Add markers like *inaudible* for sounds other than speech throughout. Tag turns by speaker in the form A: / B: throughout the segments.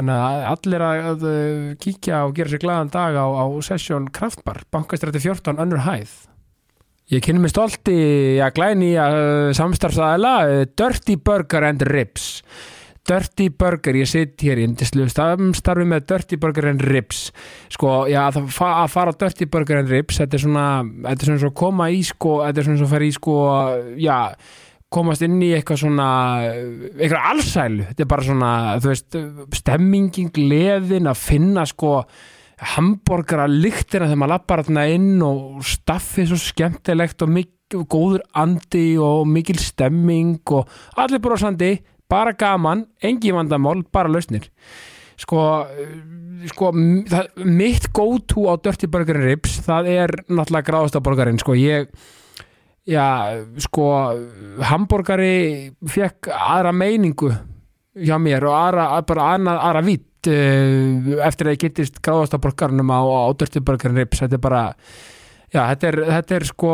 A: Þannig að allir að kíkja og gera sér glaðan dag á, á sessjón Kraftbar, bankastrætti 14, önnur hæð. Ég kynni mig stolti að glæni að samstarfsæðila Dirty Burger and Ribs. Dirty Burger, ég sitt hér í indislu samstarfi með Dirty Burger and Ribs. Sko, já, að fara á Dirty Burger and Ribs, þetta er svona, þetta er svona svo koma í sko, þetta er svona svo fara í sko, já, komast inn í eitthvað svona eitthvað allsælu, þetta er bara svona þú veist, stemmingin, gleðin að finna sko hambúrgara lyktina þegar maður lappar þarna inn og staffið svo skemmtilegt og mikil, góður andi og mikil stemming og allir brosandi, bara gaman engi vandamál, bara lausnir. Sko, sko það, mitt go to á Dirty Burger Ribs, það er náttúrulega gráðastaborgarinn, sko, ég já, sko hambúrgari fekk aðra meiningu hjá mér og aðra, bara aðra, aðra vitt uh, eftir að ég getist gráðastaborgarnum á, á Dörstuborgarinn Rips, þetta er bara já, þetta er, þetta er sko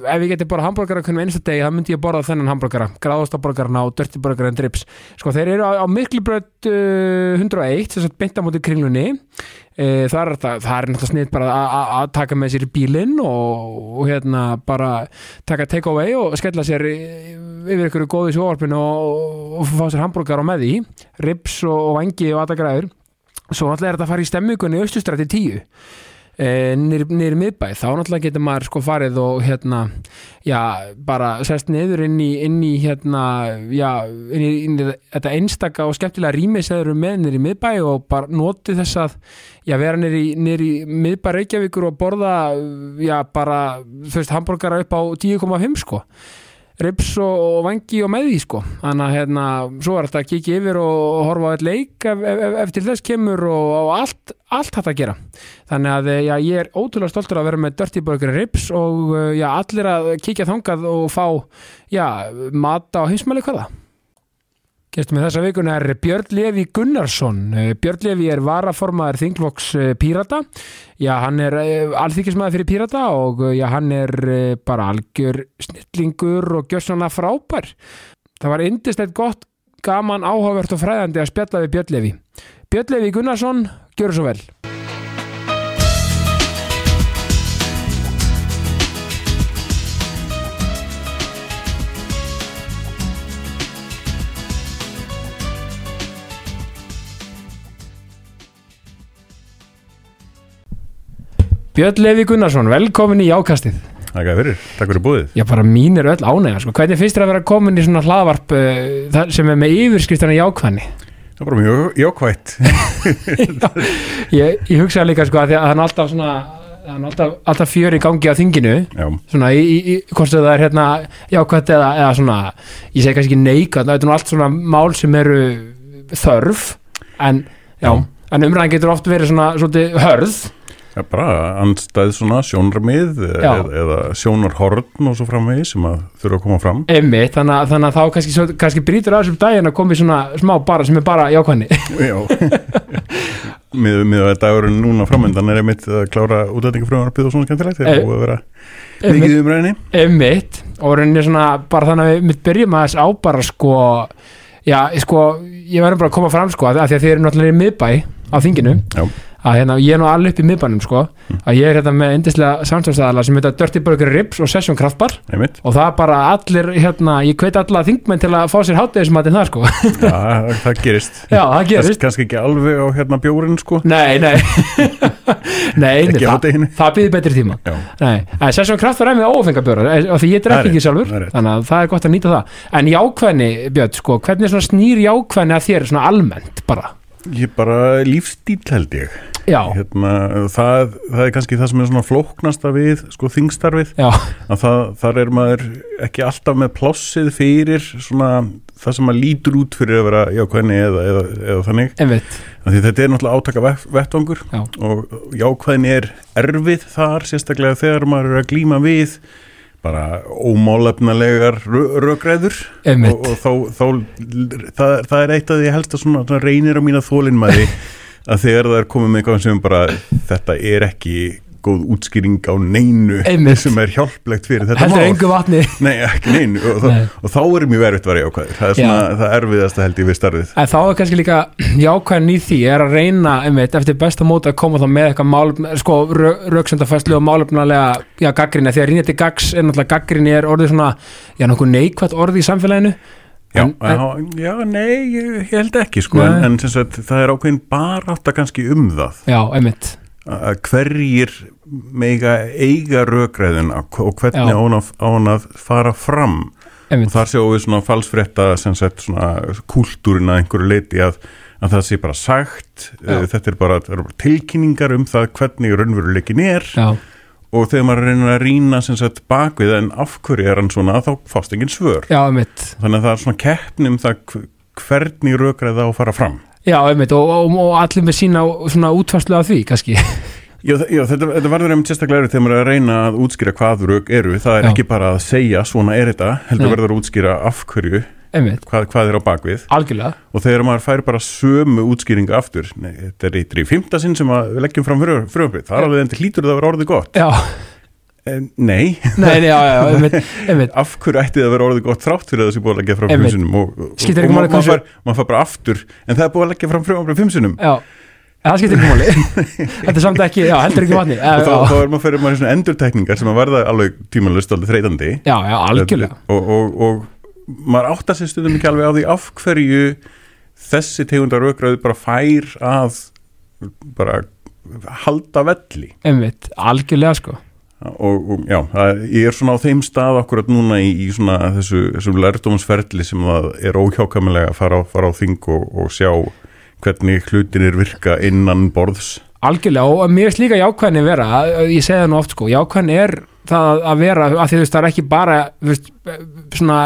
A: ef ég geti bara hambúrgara hvernig einstu degi þá myndi ég borða þennan hambúrgara, gráðastaborgarna á Dörstuborgarinn Rips, sko þeir eru á, á miklubröð uh, 101 þess að beinta mútið kringlunni. Uh, það er, það, það er náttúrulega snitt bara að taka með sér í bílinn og, og hérna bara taka take away og skella sér yfir ykkur góði sjóarpinu og, og fá sér hambúrgar á með því. Rips og, og vangi og aðra græður. Svo náttúrulega er þetta að fara í stemmingunni austustrætti 10 nýri miðbæð, þá náttúrulega getur maður sko farið og hérna já, bara sest niður inn í, inn í hérna, já inn í, inn í þetta einstaka og skemmtilega rými sem eru með nýri miðbæð og bara noti þess að, já, vera nýri miðbæð Reykjavíkur og borða já, bara, þú veist, hambúrgara upp á 10,5 sko rips og, vangi og með því sko. Þannig að hérna, svo er þetta að kikið yfir og horfa á eitt leik ef, ef, eftir þess kemur og, og allt allt hægt að gera. Þannig að já, ég er ótrúlega stoltur að vera með Dirty Burger Rips og já, allir að kikja þangað og fá já, mata og heimsmæli hvaða Gestum með þessa vikuna er Björn Levi Gunnarsson. Björn Levi er varaformaður Þingloks Pírata. Já, hann er alþykismæður fyrir Pírata og já, hann er bara algjör snillingur og gjör svona frábær. Það var indislegt gott, gaman, áhugavert og fræðandi að spjalla við Björn Levi. Björn Levi Gunnarsson, gjör svo vel. Björn Levi Gunnarsson, velkomin í Jákastið.
B: Takk fyrir, takk fyrir búið.
A: Já, bara mín er öll ánægja, sko. hvernig finnst þér að vera komin í svona hlaðvarp uh, sem er með yfirskriftan í Jákvæðni?
B: Það er bara mjög jákvætt. *laughs*
A: Ég, ég hugsa líka sko að það er alltaf svona það er alltaf, alltaf fjör í gangi á þinginu.
B: Já,
A: svona í, í, hvort það er hérna jákvætt eða, eða svona ég segi kannski neika, það er allt svona mál sem eru þörf en, já,
B: Já.
A: en umræðan getur oft verið svona svolítið hörð
B: Já, bara anstæð svona sjónarmið
A: Já.
B: eða, eða sjónarhorn og svo framvegi sem að þurfa að koma fram.
A: Einmitt, þannig, að- þannig að þá kannski, kannski brýtur að þessum daginn að komi svona smá bara sem er bara jákvæðni. *laughs*
B: Já. Mið, mið að dagurinn núna framöndan er einmitt að klára útlætingafröðunarpið og svona skemmtilegt
A: Eh,
B: þegar búið að mikið í umræðinni
A: Einmitt, og rauninni svona bara þannig að við byrjum að þess á bara sko já, sko, ég verður bara að koma fram sko að því að þið eru náttúrulega í miðbæ á þinginu.
B: Já.
A: Að hérna, ég er nú alveg upp í miðbænum sko, að ég er hérna með indislega samstæðstæðala sem heita Dirty Burger Ribs og Session Kraftbar
B: einmitt.
A: Og það er bara allir, hérna, ég hveit alla þingmenn til að fá sér hátæðismatinn þar sko.
B: Já, það gerist. *laughs*
A: Já, það gerist.
B: Kansk- kannski ekki alveg á hérna bjórin sko.
A: Nei, nei. *laughs* Nei,
B: Ekki
A: það, það býður betri tíma.
B: Já.
A: Nei, en Session Kraftbar er með ófengabjóra og því ég
B: Það
A: drekk
B: er
A: ekki sjálfur
B: það
A: þannig að það er gott að nýta það. En jákvæðni, Björn, sko, hvernig
B: Ég bara lífstíl held ég. Hérna, það, það er kannski það sem er svona flóknasta við sko þingstarfið. Það, þar er maður ekki alltaf með plássið fyrir svona það sem maður lítur út fyrir að vera jákvæðni eða, eða, eða þannig. Þetta er náttúrulega átaka vett- vettvangur
A: Já.
B: og jákvæðni er erfið þar sérstaklega þegar maður er að glíma við bara ómálefnalegar rö- rökræður. Og, og þá, þá það, það er eitt af því helst að svona, svona reynir á mína þólinmæði *laughs* að þegar það er komið með eitthvað sem bara þetta er ekki góð útskýring á neinu
A: Einmitt.
B: sem er hjálplegt fyrir þetta
A: Heldur
B: mál.
A: engu vatni. *laughs*
B: Nei, ekki neinu. Og,
A: Nei.
B: og, og þá er mjög verið að vera jákvæður. Það er svona
A: Já.
B: það erfiðasta held ég við starfið.
A: En þá er kannski líka jákvæðin í því er að reyna einmitt, eftir besta móta að koma þá með eitthvað málefn, sko, rauksendafæslu og málefnalega, já, gaggrinni því að rínja til gags er náttúrulega gaggrinni er orðið svona já, nokkuð neikvætt orðið í samfélaginu.
B: Já,
A: En- en-
B: já, nei, ég, held ekki sko, en, en sagt, það er ákveðin bara átt að kannski um það.
A: Já, einmitt
B: að hverjir mega eiga rökræðin og hvernig
A: Já.
B: á hann að, á hann að fara fram. Og þar sjáum við svona falsfrétta sem sett svona kúltúrin að einhverju leiti að, að það sé bara sagt.
A: Já.
B: uh, þetta er bara, það eru bara tilkynningar um það hvernig raunveruleikin er.
A: Já,
B: og þegar maður reynir að rýna sem sagt bakvið en af hverju er hann svona þá fást engin svör.
A: Já,
B: þannig að það er svona keppni um það hv- hvernig rökræða á að fara fram
A: Já, einmitt, og, og, og allir með sína svona útfærslu af því, kannski. *laughs*
B: Já, já þetta, þetta verður einmitt sérstaklega erfitt þegar maður er að reyna að útskýra hvað rök eru. Það er
A: Já.
B: ekki bara að segja svona er þetta heldur verður að útskýra af hverju hvað, hvað er á bakvið
A: algjörlega.
B: Og þegar maður fær bara sömu útskýringa aftur Nei, þetta er í fymta sinn sem við leggjum fram frumöfrið, það er alveg en til hlýtur það að vera orðið gott.
A: Já,
B: Nei,
A: nei, nei, já, já, einmitt, einmitt.
B: Af hverju ætti það að vera orðið gott þrátt fyrir að það sé búið að leggja fram sinnum og, og, og maður,
A: hversu-
B: fær, maður fær bara aftur en það er búið að leggja fram fimm sinnum
A: Já, en það skiptir ekki máli. *laughs* Þetta er samt ekki, já, heldur ekki vatni.
B: Og þá, þá er maður fyrir maður í svona endurtekningar sem að verða alveg tímalust alveg þreytandi.
A: Já, já, algjörlega.
B: Og, og, og maður áttar sér stundum ekki alveg á því af hverju þessi tegundar aukraðu bara fær að bara halda velli.
A: Einmitt, algjörlega sko
B: og, og já, það, ég er svona á þeim stað akkurat núna í, í svona þessu, þessu lærdomsferli sem það er óhjákamilega að fara fara á þing og, og sjá hvernig hlutinir virka innan borðs.
A: Algjörlega og mér finnst líka jákvæðni vera ég segi það nú oft sko, jákvæðni er það að vera, að því þú veist það er ekki bara þú veist, svona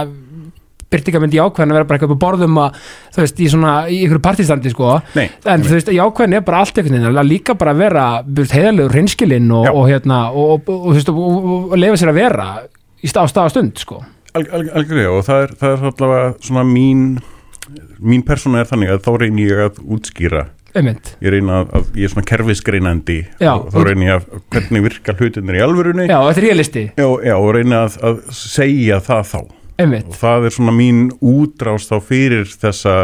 A: byrtingamindi jákvæðni að vera bara eitthvað borðum að, þú veist, í svona, í ykkur partistandi sko,
B: Nei,
A: en þú veist, jákvæðni er bara allt einhvern veginn, að líka bara vera heiðalegur hreinskilinn og, og hérna og, og, og, þú veist, og, og, og lefa sér að vera í stað, stað og stund sko.
B: Al, al, algjörlega og það er, það er allavega svona mín mín persóna er þannig að þá reynir ég að útskýra.
A: Einmitt,
B: ég reyna að, að ég er svona kerfisgreinandi
A: Já.
B: og þá reynir ég að hvernig virka hlutinir í alvörunni.
A: Já, þetta er realisti.
B: Já, já, og reyna að, að segja það þá
A: einmitt,
B: og það er svona mín útrás þá fyrir þessa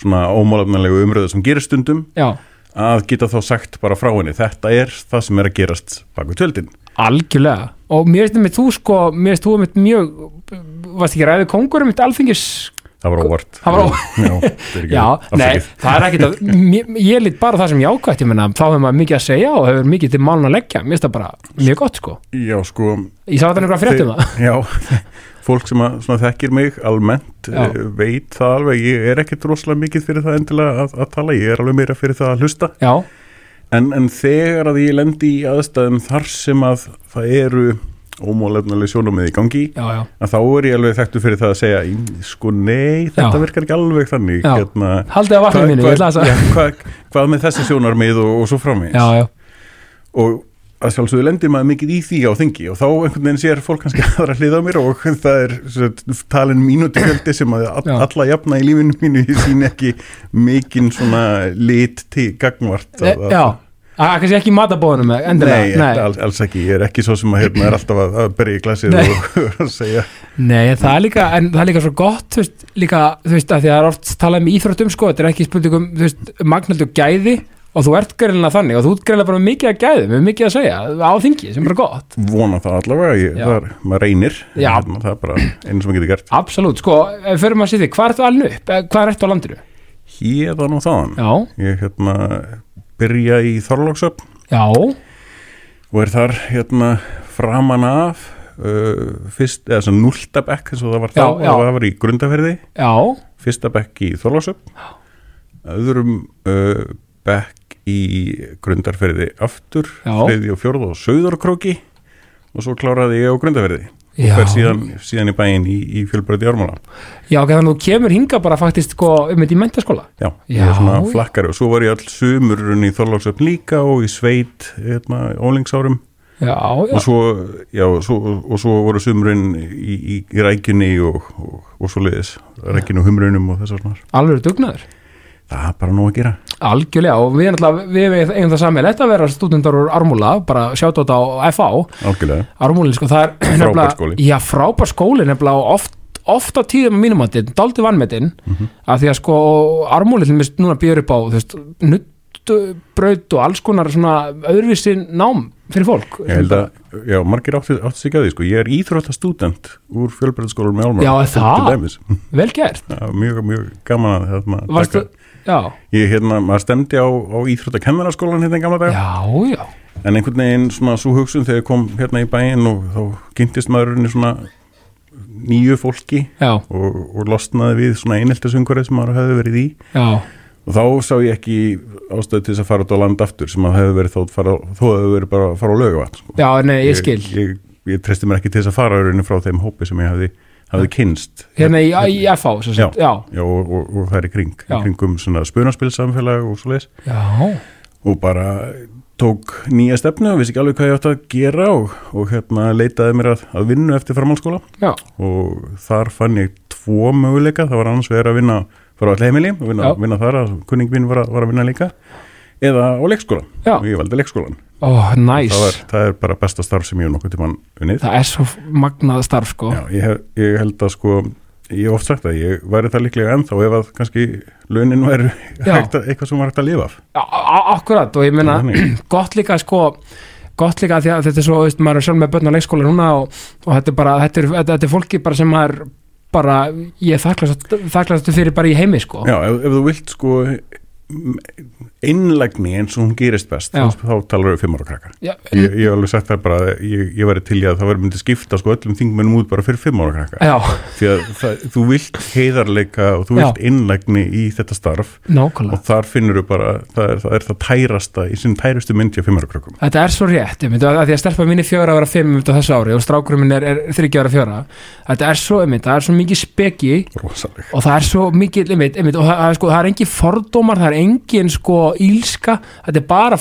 B: svona ómálefnalegu umröðu sem gerir stundum
A: já,
B: að geta þá sagt bara frá henni þetta er það sem er að gerast baku tjöldin.
A: Algjörlega. Og mér finnst með þú sko, mér finnst þú með mjög varst ekki ræðið kongur um alþingis?
B: Það var óvart.
A: Það var
B: já, það *laughs*
A: Já, nei, það er ekkit að mér- ég lít bara það sem jákvætt, ég menna þá hefur maður mikið að segja og hefur mikið til málun að leggja. Mér finnst það bara mjög gott sko.
B: Já, sko
A: ég sá þetta einhverja fréttum það.
B: Já, *laughs* fólk sem að, svona, þekkir mig almennt
A: Já.
B: eh, veit það alveg, ég er ekkit rosalega mikið fyrir það endilega að, að tala, ég er alveg meira fyrir það að hlusta.
A: Já,
B: en, en þegar að ég lendi í aðstæðum þar sem að það eru ómálefnuleg sjónumið í gangi
A: já, já,
B: að þá er ég alveg þekktu fyrir það að segja "Í, sko nei, þetta
A: Já.
B: virkar ekki alveg þannig. Hérna,
A: haldið að vatnum mínu,
B: já,
A: segja
B: hvað, með þessi sjónarmið og, og svo
A: já,
B: og að sjálfsögðu lendir maður mikið í því á þingi og þá einhvern veginn sér fólk kannski *laughs* aðra hlið á mér og *laughs* það er talin mínúti fjöldi sem að all, alla jafna í lífinu mínu *laughs* sín ekki mikinn svona lit til gagnvart
A: e, já. Er kannski ekki matabóðunum
B: Nei, nei. Alls, alls ekki, ég er ekki svo sem að hérna er alltaf að, að berja í glasið
A: Nei.
B: og, og segja.
A: Nei, það er líka, en það er líka svo gott, þú veist, líka, þú veist, að því að það er oft talað um íþróttum, sko, þetta er ekki spurningum, þú veist, magnaldu gæði og þú ert greinlega þannig og þú ert greinlega bara mikið að gæðum með mikið að segja á þingi sem er gott.
B: Vona það allavega, ég, það er, maður reynir. Hérna, það er bara einu sem maður getur gert.
A: Absolutt, sko, við förum að því, hvað ertu alveg upp? Eh, Hvað er eftir á landinu?
B: Hérðan og þaðan.
A: Já,
B: ég hérna byrja í Þorlóksöp
A: já,
B: og er þar hérna framan af uh, fyrst, eða svona núltabekk eins og það var þá, það var í grundaferði
A: já,
B: fyrsta bekk í Þorlóksöp öðrum uh, bekk í grundarferði aftur, þriði og fjórð og sögðarkróki og svo kláraði ég á grundaferði
A: Já.
B: og fer síðan, síðan í bæinn í, í fjölbröði ármála
A: já, ok, þannig að þú kemur hinga bara faktist, sko, um þetta í mentaskóla
B: já, ég
A: Já.
B: er svona flakkari og svo var ég all sumurinn í Þorlóksöp líka og í sveit hérna, ólingsárum.
A: Já, já,
B: og svo, já, svo, og svo voru sumurinn í, í, í rækjunni og, og, og svo leiðis rækjunni og humrunum og þessar
A: alveg dugnaður
B: það er bara nóg að gera.
A: Algjörlega, og við, við eigum það sammeil Þetta að vera stúdendar úr Ármúla, bara sjátt á þetta á FA
B: algjörlega,
A: Ármúlin, sko, það er nefnilega-
B: skóli.
A: Já, frábær skóli nefnilega og oft, oft á tíðum að mínum að daldi vannmetinn
B: Mhm.
A: af því að sko Ármúlin mist núna býður upp á þú veist, nuttbraut og alls konar svona öðruvísi nám fyrir fólk.
B: Ég held að já, margir átti, sig að því sko, ég er íþrótta stúdent úr fjölbreyðskólanum með Álmar
A: Já, það? Vel gert,
B: Já, mjög, mjög gaman að hérna,
A: varstu, já,
B: ég hérna, maður stemdi á, á íþrótta kennaraskólan hérna í gamla dag
A: já, já.
B: En einhvern veginn svona svo hugsun þegar ég kom hérna í bæinn og þá kynntist maðurinn svona nýju fólki og, og losnaði við svona einheltasungurinn sem maður hefði verið í.
A: Já,
B: og þá sá ég ekki ástöð til þess að fara út á land aftur sem að hefði verið þó, fara, þó hefði verið bara að fara á lögavat sko.
A: já, nei, ég skil.
B: ég, ég, ég treysti mér ekki til þess að fara auðvitað frá þeim hópi sem ég hefði, hefði kynst
A: Hérna í, í FA, svo
B: Já.
A: já,
B: Já, og, og, og það er í kring í kringum svona spunaspilsamfélag og svo leis
A: já,
B: og bara tók nýja stefnu og vissi ekki alveg hvað ég átti að gera og, og hérna leitaði mér að, að vinna eftir framhaldsskóla.
A: Já,
B: og þar fann ég tvo möguleika, það var annars verið að vinna fara á all heimili og vinna, vinna þar að kunning mín var var að vinna líka eða á leikskóla
A: Já.
B: og ég valdi leikskólan
A: ó, næs
B: það, var, það er bara besta starf sem ég hef nokkuð tímann unnið.
A: Það er svo magnað starf, sko.
B: Já, ég, hef, ég held að sko ég hef oft sagt að ég væri það líklega ennþá ef að kannski launin væri
A: Já.
B: hægt að, eitthvað sem var hægt að lifa af.
A: Á- á- Akkurat, og ég meina
B: Þannig. *clears throat*
A: gott líka sko gott líka því að þetta er svo, veist, maður er sjálf með börn á leikskóla núna og, og þetta er bara þetta er, þetta, þetta er fólki bara sem maður bara, ég er þakklast þakklast fyrir bara í heimi sko.
B: Já, ef, ef þú vilt sko innlægni eins og hún gerist best
A: Já.
B: þá, talar við fimm ára krakka.
A: Já,
B: ég, ég hef alveg sagt það bara ég, ég væri til í að það væri myndi skipta sko öllum þingmennum út bara fyrir fimm ára krakka.
A: Já.
B: Því að það, þú vilt heiðarleika og þú
A: Já.
B: vilt innlægni í þetta starf
A: nákvæmlega.
B: og þar finnur þú bara það er það, er það tærasta í sinn tærustu myndi á fimm ára krakkum
A: Þetta er svo rétt, ég myndi að því að stelpa minni fjöra vera fimm um þessu ári og strákurinn minn er, er þryggja ára fjöra Þetta er svo, ég myndi, það er svo engin sko ílska þetta er bara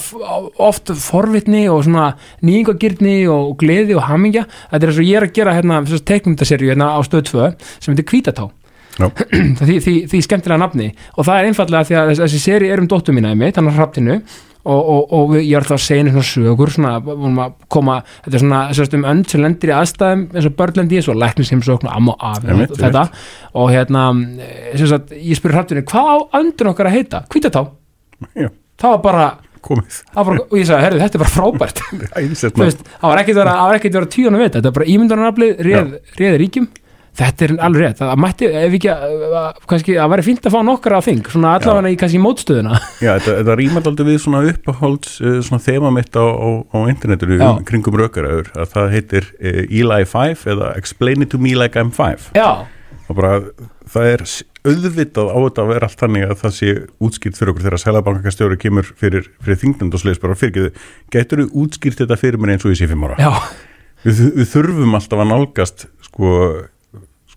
A: oft forvitni og svona nýjingagirni og gleði og hamingja þetta er eins og ég er að gera hérna teikmyndaserju hérna á stöð 2 sem heitir Kvítatá. *clears throat* því, því, því skemmtilega nafni. Og það er einfallega því að þessi, seri er um dóttur mína einmitt, hann á hrapptinu og, og, og ég er alltaf að segja henni svona sögur svona, vorum að koma, þetta er svona sérst um önd sem lendir í aðstæðum eins og börnlendi svo læknisheimsókn og amma afi
B: Einmitt,
A: og þetta og hérna eh, sem sagt, ég spyrir hrappinu, hvað á öndun okkar að heita? Kvítatá,
B: Já,
A: það var bara,
B: komið.
A: Var bara og ég sagði, herri, þetta er bara frábært. *laughs* Það var ekkert var ekkert vera tíunum við þetta, þetta er bara ímyndunaraflið réð, réð ríkjum þetta er alveg rétt, það mætti ef ekki, að, kannski, það væri fínt að fá nokkra á þing, svona allavega í kannski mótstöðuna. *laughs*
B: Já, þetta, þetta rýmar aldrei við svona uppáhalds uh, svona þema mitt á, á, á internetinu um, kringum rökaraður að það heitir uh, Eli 5 eða Explain it to me like I'm 5
A: já,
B: og bara það er auðvitað á þetta að vera allt þannig að það sé útskýrt fyrir okkur þegar Sælabankastjóri kemur fyrir, fyrir þingnend og slegis bara fyrir getur þú útskýrt þetta fyrir mér eins og ég sé fimm ára?
A: Já,
B: við, við þurfum alltaf að nálgast sko,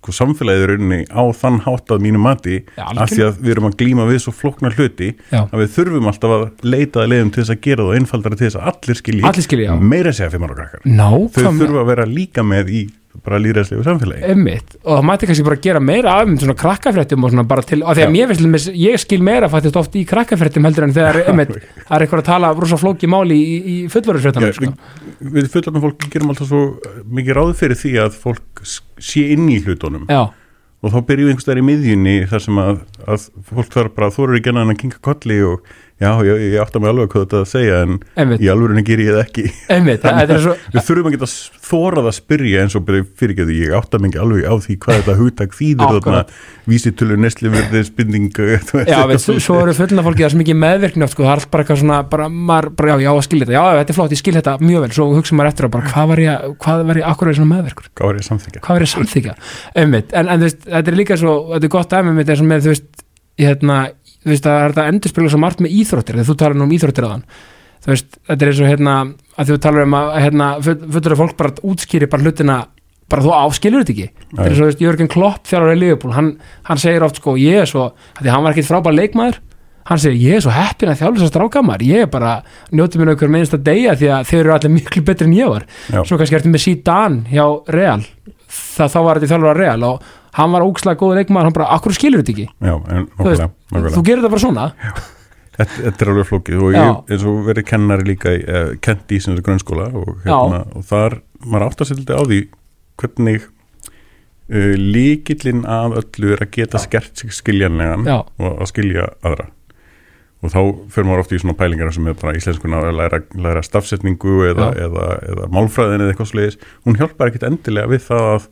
B: sko samfélagið í rauninni á þann hátt að mínu mati
A: Já,
B: af því að við erum að glíma við svo flóknar hluti
A: Já.
B: að við þurfum alltaf að leita að leiðum til þess að gera það og einfaldara til þess að allir skilji
A: Allir skilji,
B: meira segja fimm ára krakkar. Þau þurfa að vera líka með í bara líðræðslegu samfélagi.
A: Einmitt, og það mætti kannski bara gera meira af svona krakkafréttum og svona bara til að
B: Já.
A: mér dæmis- ég skil meira fattist oft í krakkafréttum heldur en þegar einmitt, það er eitthvað að tala rosa flóki máli í, í fullverðurfréttanum
B: Já,
A: sko.
B: við, við fullarnum fólk gerum alltaf svo mikið ráð fyrir því að fólk sé inn í hlutunum.
A: Já,
B: og þá byrjum við einhvers þar í miðjunni þar sem að, að fólk þarf bara þú eru ekki annað en að kinga kolli og já, ég, ég átta mig alveg hvað þetta að segja en
A: einmitt,
B: í alvörunni ger ég það ekki.
A: Einmitt þetta er svo,
B: við þurfum að geta þórað að spyrja eins og bara fyrirgeðu, ég átta mig ekki alveg á því hvað þetta hugtak þýðir þarna. Vísitölu nesliverði spinding *laughs*
A: já, veit, svo, svo eru fullna fólki það er svo mikið meðvirkni oft, sko, það er bara eitthvað svona bara, maður, bara, já, já, að skilja þetta, já, þetta er flott, ég skil þetta mjög vel, svo hugsa maður eftir að bara, hvað var ég, hvað var ég, akkur er ég svona meðvirkur?
B: Hvað var ég að samþykja
A: hvað er ég samþykja einmitt, en, en þú veist, þetta er líka svo þetta er gott aðeins með að með, þú veist hérna, þú veist, er þetta endurspilur svo margt með íþróttir, þegar þú talar nú um íþróttir aðan þú veist, þetta er eins og hérna að þú talar um að hérna, fullur fólk bara útskýri bara hlutina bara þú áskilur þetta ekki, þetta er þú veist, Jörgen Klopp þjálfur í Liverpool, hann, hann segir oft sko, ég er svo, því hann var ekkit frábær leikmaður. Hann segir, ég er svo heppin að þjálfa þessar strákamar, ég er bara, njóti mér okkur minnst að deyja því að þeir eru allir miklu betri en ég var.
B: Já.
A: svo kannski ertu með Zidane hjá Real. Það þá var þetta þjálfur að Real og hann var ókslega góð leikmaður, hann bara, akkur skilur þetta ekki
B: já, en
A: Þú
B: nokkulega, nokkulega.
A: þú gerir þetta bara svona
B: Þetta, þetta er alveg flókið og
A: Já.
B: ég eins og verið kennari líka eh, kent í sem þessu grunnskóla og, hérna, og þar, maður átt að setja á því hvernig uh, líkillinn af öllu er að geta skert sig skiljanlegan
A: Já.
B: og að skilja aðra og þá fyrir maður oft í svona pælingar sem er bara íslenskuna að læra, læra stafsetningu eða,
A: Já.
B: eða, eða málfræðin eða eitthvað sliðis, hún hjálpar ekkit endilega við það að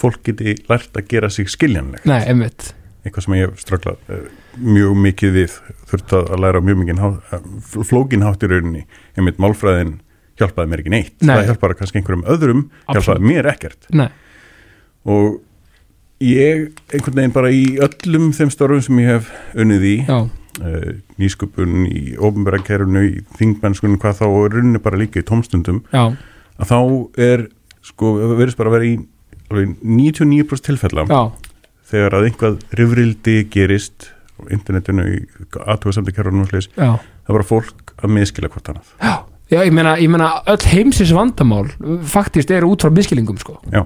B: fólk geti lært að gera sig skiljanleg
A: nei, einmitt,
B: eitthvað sem ég hef ströglað eh, mjög mikið við þurft að læra mjög mikið flókin hátt í rauninni. Einmitt málfræðin hjálpaði mér ekki neitt.
A: Nei.
B: það hjálpaði kannski einhverjum öðrum hjálpaði mér ekkert.
A: Nei,
B: og ég einhvern veginn bara í öllum þeim störfum sem ég hef unnið í
A: já,
B: uh, nýsköpun í ofnbærakerfunu, í þingmennskunum hvað þá og rauninni bara líka í tómstundum
A: já,
B: að þá er sko, verðist bara að vera í 99% tilfella
A: já.
B: þegar að einhvað rifrildi gerist á internetinu í aðtuga samt kerfunum og slis,
A: já,
B: það bara fólk að miskila hvort annað.
A: já, já, ég meina, ég meina öll heimsins vandamál faktist eru út frá miskilingum sko.
B: Já,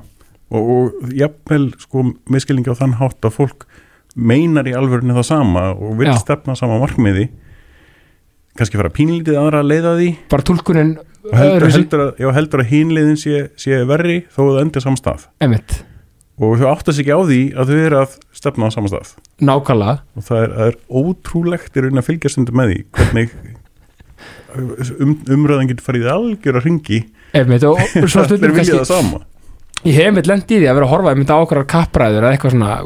B: og, og jafnvel sko miskilingi á þann hátt að fólk meinar í alvörinu það sama og vil stefna sama markmiði kannski fara pínlítið aðra að leiða því.
A: Bara tólkunin
B: og heldur, heldur, að, já, heldur að hinliðin sé, sé verri þó að það endur samstað
A: einmitt,
B: og þau áttast ekki á því að þau eru að stefna á samstað
A: nákvæmlega.
B: Og það er, það er ótrúlegt í raun að fylgja stundum með því hvernig *laughs* um, umræðan getur farið algjör að ringi
A: einmitt, og, og svo *laughs*
B: allir
A: stundum
B: vilja
A: kannski
B: það sama.
A: Ég hef mitt lent í því að vera að horfa einmitt á okkar kappræður eða eitthvað svona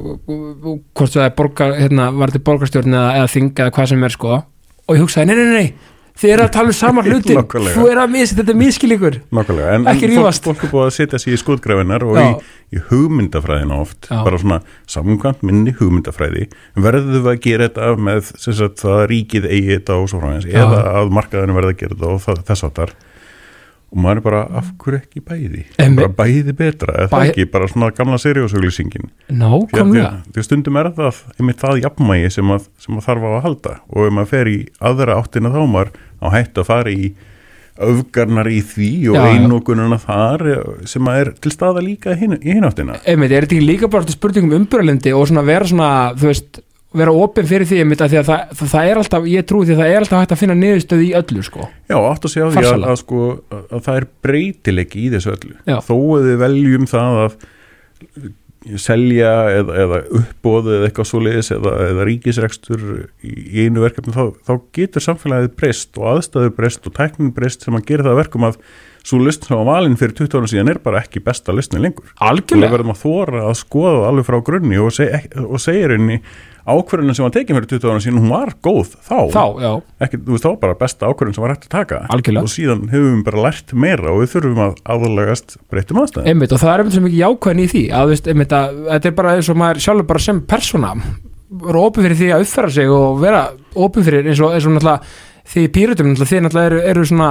A: hvort það er borgar, hérna, var þetta borgarstjórn eða, eða þing eða hvað sem er sko og ég hugsaði, nei, nei, nei þið eru að tala um sama *laughs* hlutin, þú er að missa þetta er miskilíkur Ekki rífast.
B: fólk er búið að setja sig í skotgræfinar og í, í hugmyndafræðina oft.
A: Já.
B: bara svona samkvæmt minni hugmyndafræði. Verðum við að gera þetta með sagt, það að ríkið eigi þetta og svo frá
A: Já.
B: eða að markaðinu verða að gera þetta og það, þess áttar og maður er bara, af hverju ekki bæði?
A: En
B: bara bæði betra, eða það ekki? Bara svona gamla seriósauglýsingin því stundum er það einmitt það jafnmægi sem að, sem að þarf á að halda. Og ef maður fer í aðra áttina þá maður á hætt að fara í öfgarnar í því og einokununa þar sem að er til staða líka í hin, í hin áttina.
A: Einmitt, er þetta ekki líka bara spurningum um umbyrðalendi og svona vera svona, þú veist vera opinn fyrir því, að því að það, það, það er alltaf ég trúi því að það er alltaf hægt að finna niðurstöð í öllu sko,
B: Já, átt að segja því að, að, sko, að, að það er breytileiki í þessu öllu.
A: Já.
B: þó að við veljum það að selja eða, eða uppbóðu eða eitthvað svoleiðis eða, eða ríkisrekstur í, einu verkefni þá, þá getur samfélagið breyst og aðstæður breyst og tæknin breyst sem að gera það að verkum að svo list sem var valin fyrir 20 ára síðan er bara ekki besta listin lengur. Og við
A: algjörlega
B: verðum að þóra að skoða alveg frá grunni og, seg, og segja henni ákvörðinu sem var tekin fyrir 20 ára síðan hún var góð þá,
A: þá,
B: ekki, þú veist, var bara besta ákvörðin sem var hægt að taka.
A: Algjörlega.
B: og síðan hefum við bara lært meira og við þurfum að aðlagast breyttum aðstæðum.
A: Einmitt og það er einmitt svo mikið jákvæðin í því að, veist, einmitt, að þetta er bara eins og maður sjálfur bara sem persóna vera opinn fyrir því að uppfæra sig og vera opinn fyrir eins og, eins og náttúrulega því pýrutum náttúrulega því náttúrulega eru, eru svona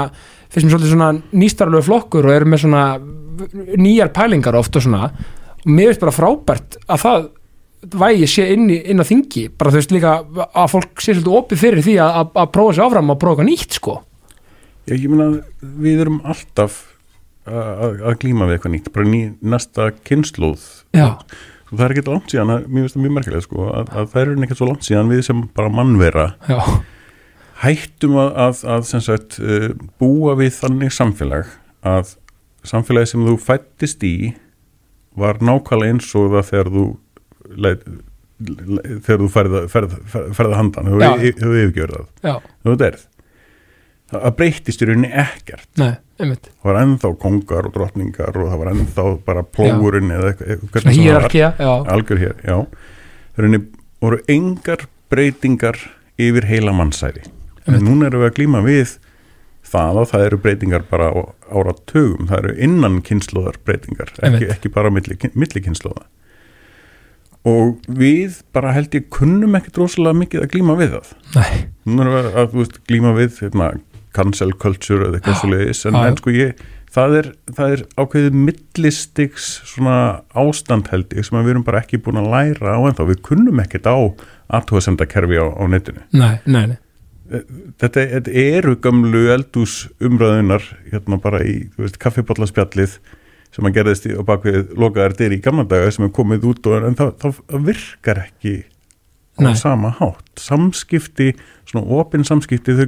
A: fyrst mér svolítið svona nýstarlegu flokkur og eru með svona nýjar pælingar oft og svona. Og mér finnst bara frábært að það vægi sé inn, í, inn á þingi bara þú veist líka að fólk sé svolítið opið fyrir því að, að, að prófa sér áfram og prófa eitthvað nýtt sko.
B: Ég, ég meina, við erum alltaf að, að- glíma við eitthvað nýtt bara ný, næsta kynnslóð
A: já,
B: það er ekki langt síðan, að- mér finnst það mjög merkilega sko, að, að það er ekki svo langt síðan við sem bara mannvera
A: já,
B: hættum að, að, að sem sagt, uh, búa við þannig samfélag að samfélagi sem þú fættist í var nákvæmlega eins og það þegar þú þegar þú ferð, ferð, ferð, ferð að handan þú hefur yfirgjörð það.
A: Já,
B: þú derð það breytist í rauninni ekkert.
A: Nei,
B: það var ennþá kongar og drottningar og það var ennþá bara plógurinn eða eitthvað, algjör hér, það rauninni voru engar breytingar yfir heila mannsæri en núna erum við að glíma við það að það eru breytingar bara á áratugum, það eru innan kynnslóðar breytingar, ekki, ekki bara milli, milli kynnslóða og við bara held ég kunnum ekkit rosalega mikið að glíma við það.
A: Nei,
B: núna erum við að veist, glíma við hérna, cancel culture eða eitthvað svo leiðis en, en sko ég, það er, það er ákveðið millistiks svona ástand held ég sem við erum bara ekki búin að læra á en þá við kunnum ekkert á aðtóðasendakerfi á, á netinu.
A: Nei, nei, nei.
B: þetta, þetta eru gamlu eldús umræðunar hérna bara í kaffibóllaspjallið sem að gerðist í, á bakvið lokaðar dyr í gamla daga sem er komið út og en það, það, virkar ekki á
A: Nei.
B: sama hátt samskipti, svona opin samskipti þau,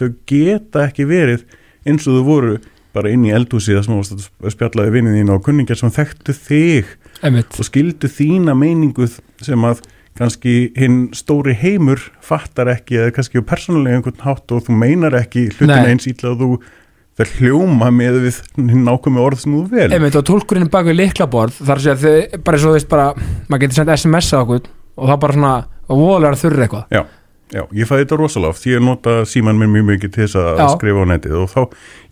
B: þau geta ekki verið eins og þau voru bara inn í eldhúsi það sem þú varst að spjallaði vinnin þín og kunningar sem þekktu þig
A: einmitt,
B: og skildu þína meiningu sem að kannski hinn stóri heimur fattar ekki eða kannski á persónulega einhvern hátt og þú meinar ekki hlutina
A: Nei.
B: eins ítla og þú það hljóma með við nákvæmi orð sem þú vel
A: einmitt og tólkurinn bak við liklaborð þar að segja þau, bara þú veist bara maður getur sendt SMS á okkur og það bara svona og voðalega þurr eitthvað.
B: Já, já, ég fæði þetta rosalega oft ég nota síman minn mjög mikið til þess að
A: Já.
B: skrifa á netið og þá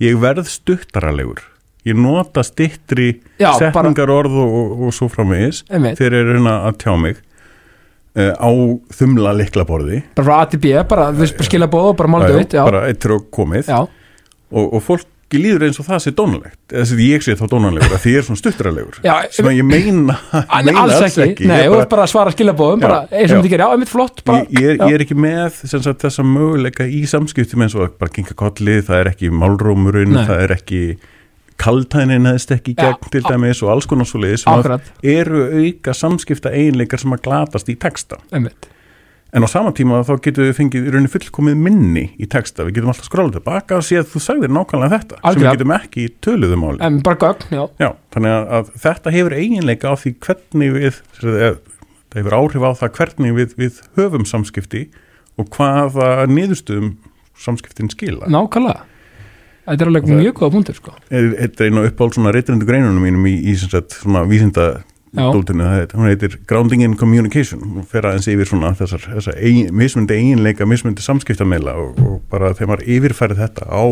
B: ég verð stuttaralegur. Ég nota stittri setningar orð og, og, og svo framvegis
A: einmitt,
B: þegar ég er hérna að tjá mig uh, á þumla liklaborði
A: bara frá A til B bara bara skila bóð og bara
B: já,
A: vitt
B: bara eittir og komið.
A: Já,
B: og, og fólki líður eins og það sé dónalegt. Eða sem ég sé þá dónalegur að því ég er svona stuttaralegur
A: já
B: sem að ég meina, *laughs* meina
A: alls ekki, nei,
B: ég,
A: þú
B: bara,
A: bara að svara skilabóðum eins og þetta gerir, já, einmitt flott bara,
B: ég, ég, er, ég er ekki með þessa möguleika í samskiptum eins og að bara kinka kolli, það er ekki málrómurinn,
A: Nei.
B: það er ekki kaltænin neðst ekki í gegn til
A: á-
B: dæmis og alls konar svo leiði sem að eru auka samskipta eiginleikar sem að glatast í texta.
A: Einmitt
B: en á sama tíma þá getum við fengið í rauninni fullkomið minni í texta, við getum alltaf skrólað tilbaka og séð þú sagðir nákvæmlega þetta sem
A: Algjörlega.
B: við getum ekki í töluðu máli
A: en bara gögn, já,
B: Já, þannig að, að þetta hefur eiginleika á því hvernig við það hefur áhrif á það hvernig við, við höfum samskipti og hvaða niðurstöðum samskiptin skila.
A: nákvæmlega þetta er alveg
B: Það-
A: mjög góða punktur sko
B: Þetta er einu uppáld svona reytrindu greinunum mínum í, í sem sagt, svona vísinda. Dóltinu, hún heitir Grounding in Communication, hún fer aðeins yfir svona þessar, þessar eigin, mismundi eiginleika mismundi samskiptameila og, og bara þegar maður yfirfæri þetta á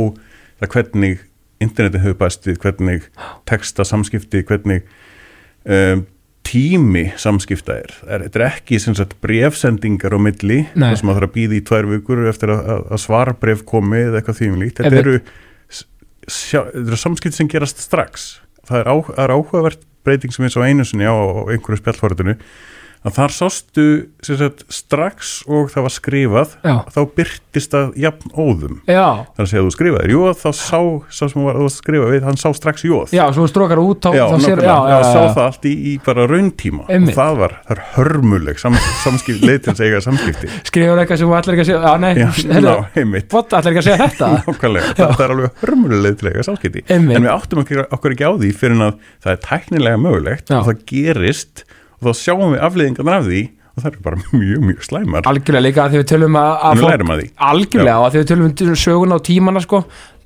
B: það hvernig interneti hefur bæst við, hvernig texta samskipti, hvernig um, tími samskipta er, er þetta er ekki sem sagt brefsendingar á milli, það sem maður þarf að býða í tvær vikur eftir að, að, svarbref komi eða eitthvað því um þetta eru sjá, þetta eru samskipti sem gerast strax. Það er, á, er áhugavert breyting sem ég svo einu sinni á, einhverju spjallforritinu að þar sástu sagt, strax og það var skrifað
A: já,
B: þá byrtist það jafn óðum.
A: Já,
B: segja að þú skrifaðir jóð þá sá, sá sem var, þú varst að skrifa við hann sá strax jóð.
A: Já, svo strókar út þá,
B: já,
A: þá sér,
B: sá það allt í, í bara rauntíma.
A: Einmitt.
B: og það var, það er hörmuleg sam, samskipt, leið til að segja samskipti. *laughs*
A: Skrifur eitthvað sem ætlar ekki að segja já, nei,
B: einmitt.
A: What, ætlar ekki að segja þetta? *laughs*
B: Nákvæmlega, það er alveg hörmuleg leið til að eiga samskipti.
A: Einmitt.
B: en við áttum okkur, ekki á því fyrir en að það er tæknilega mögulegt og það gerist og þá sjáum við afleiðingarnar af því og það er bara *laughs* mjög, mjög slæmar.
A: Algjörlega líka að því við tölum að, að fólk- algjörlega og að því við tölum um söguna og tímana sko.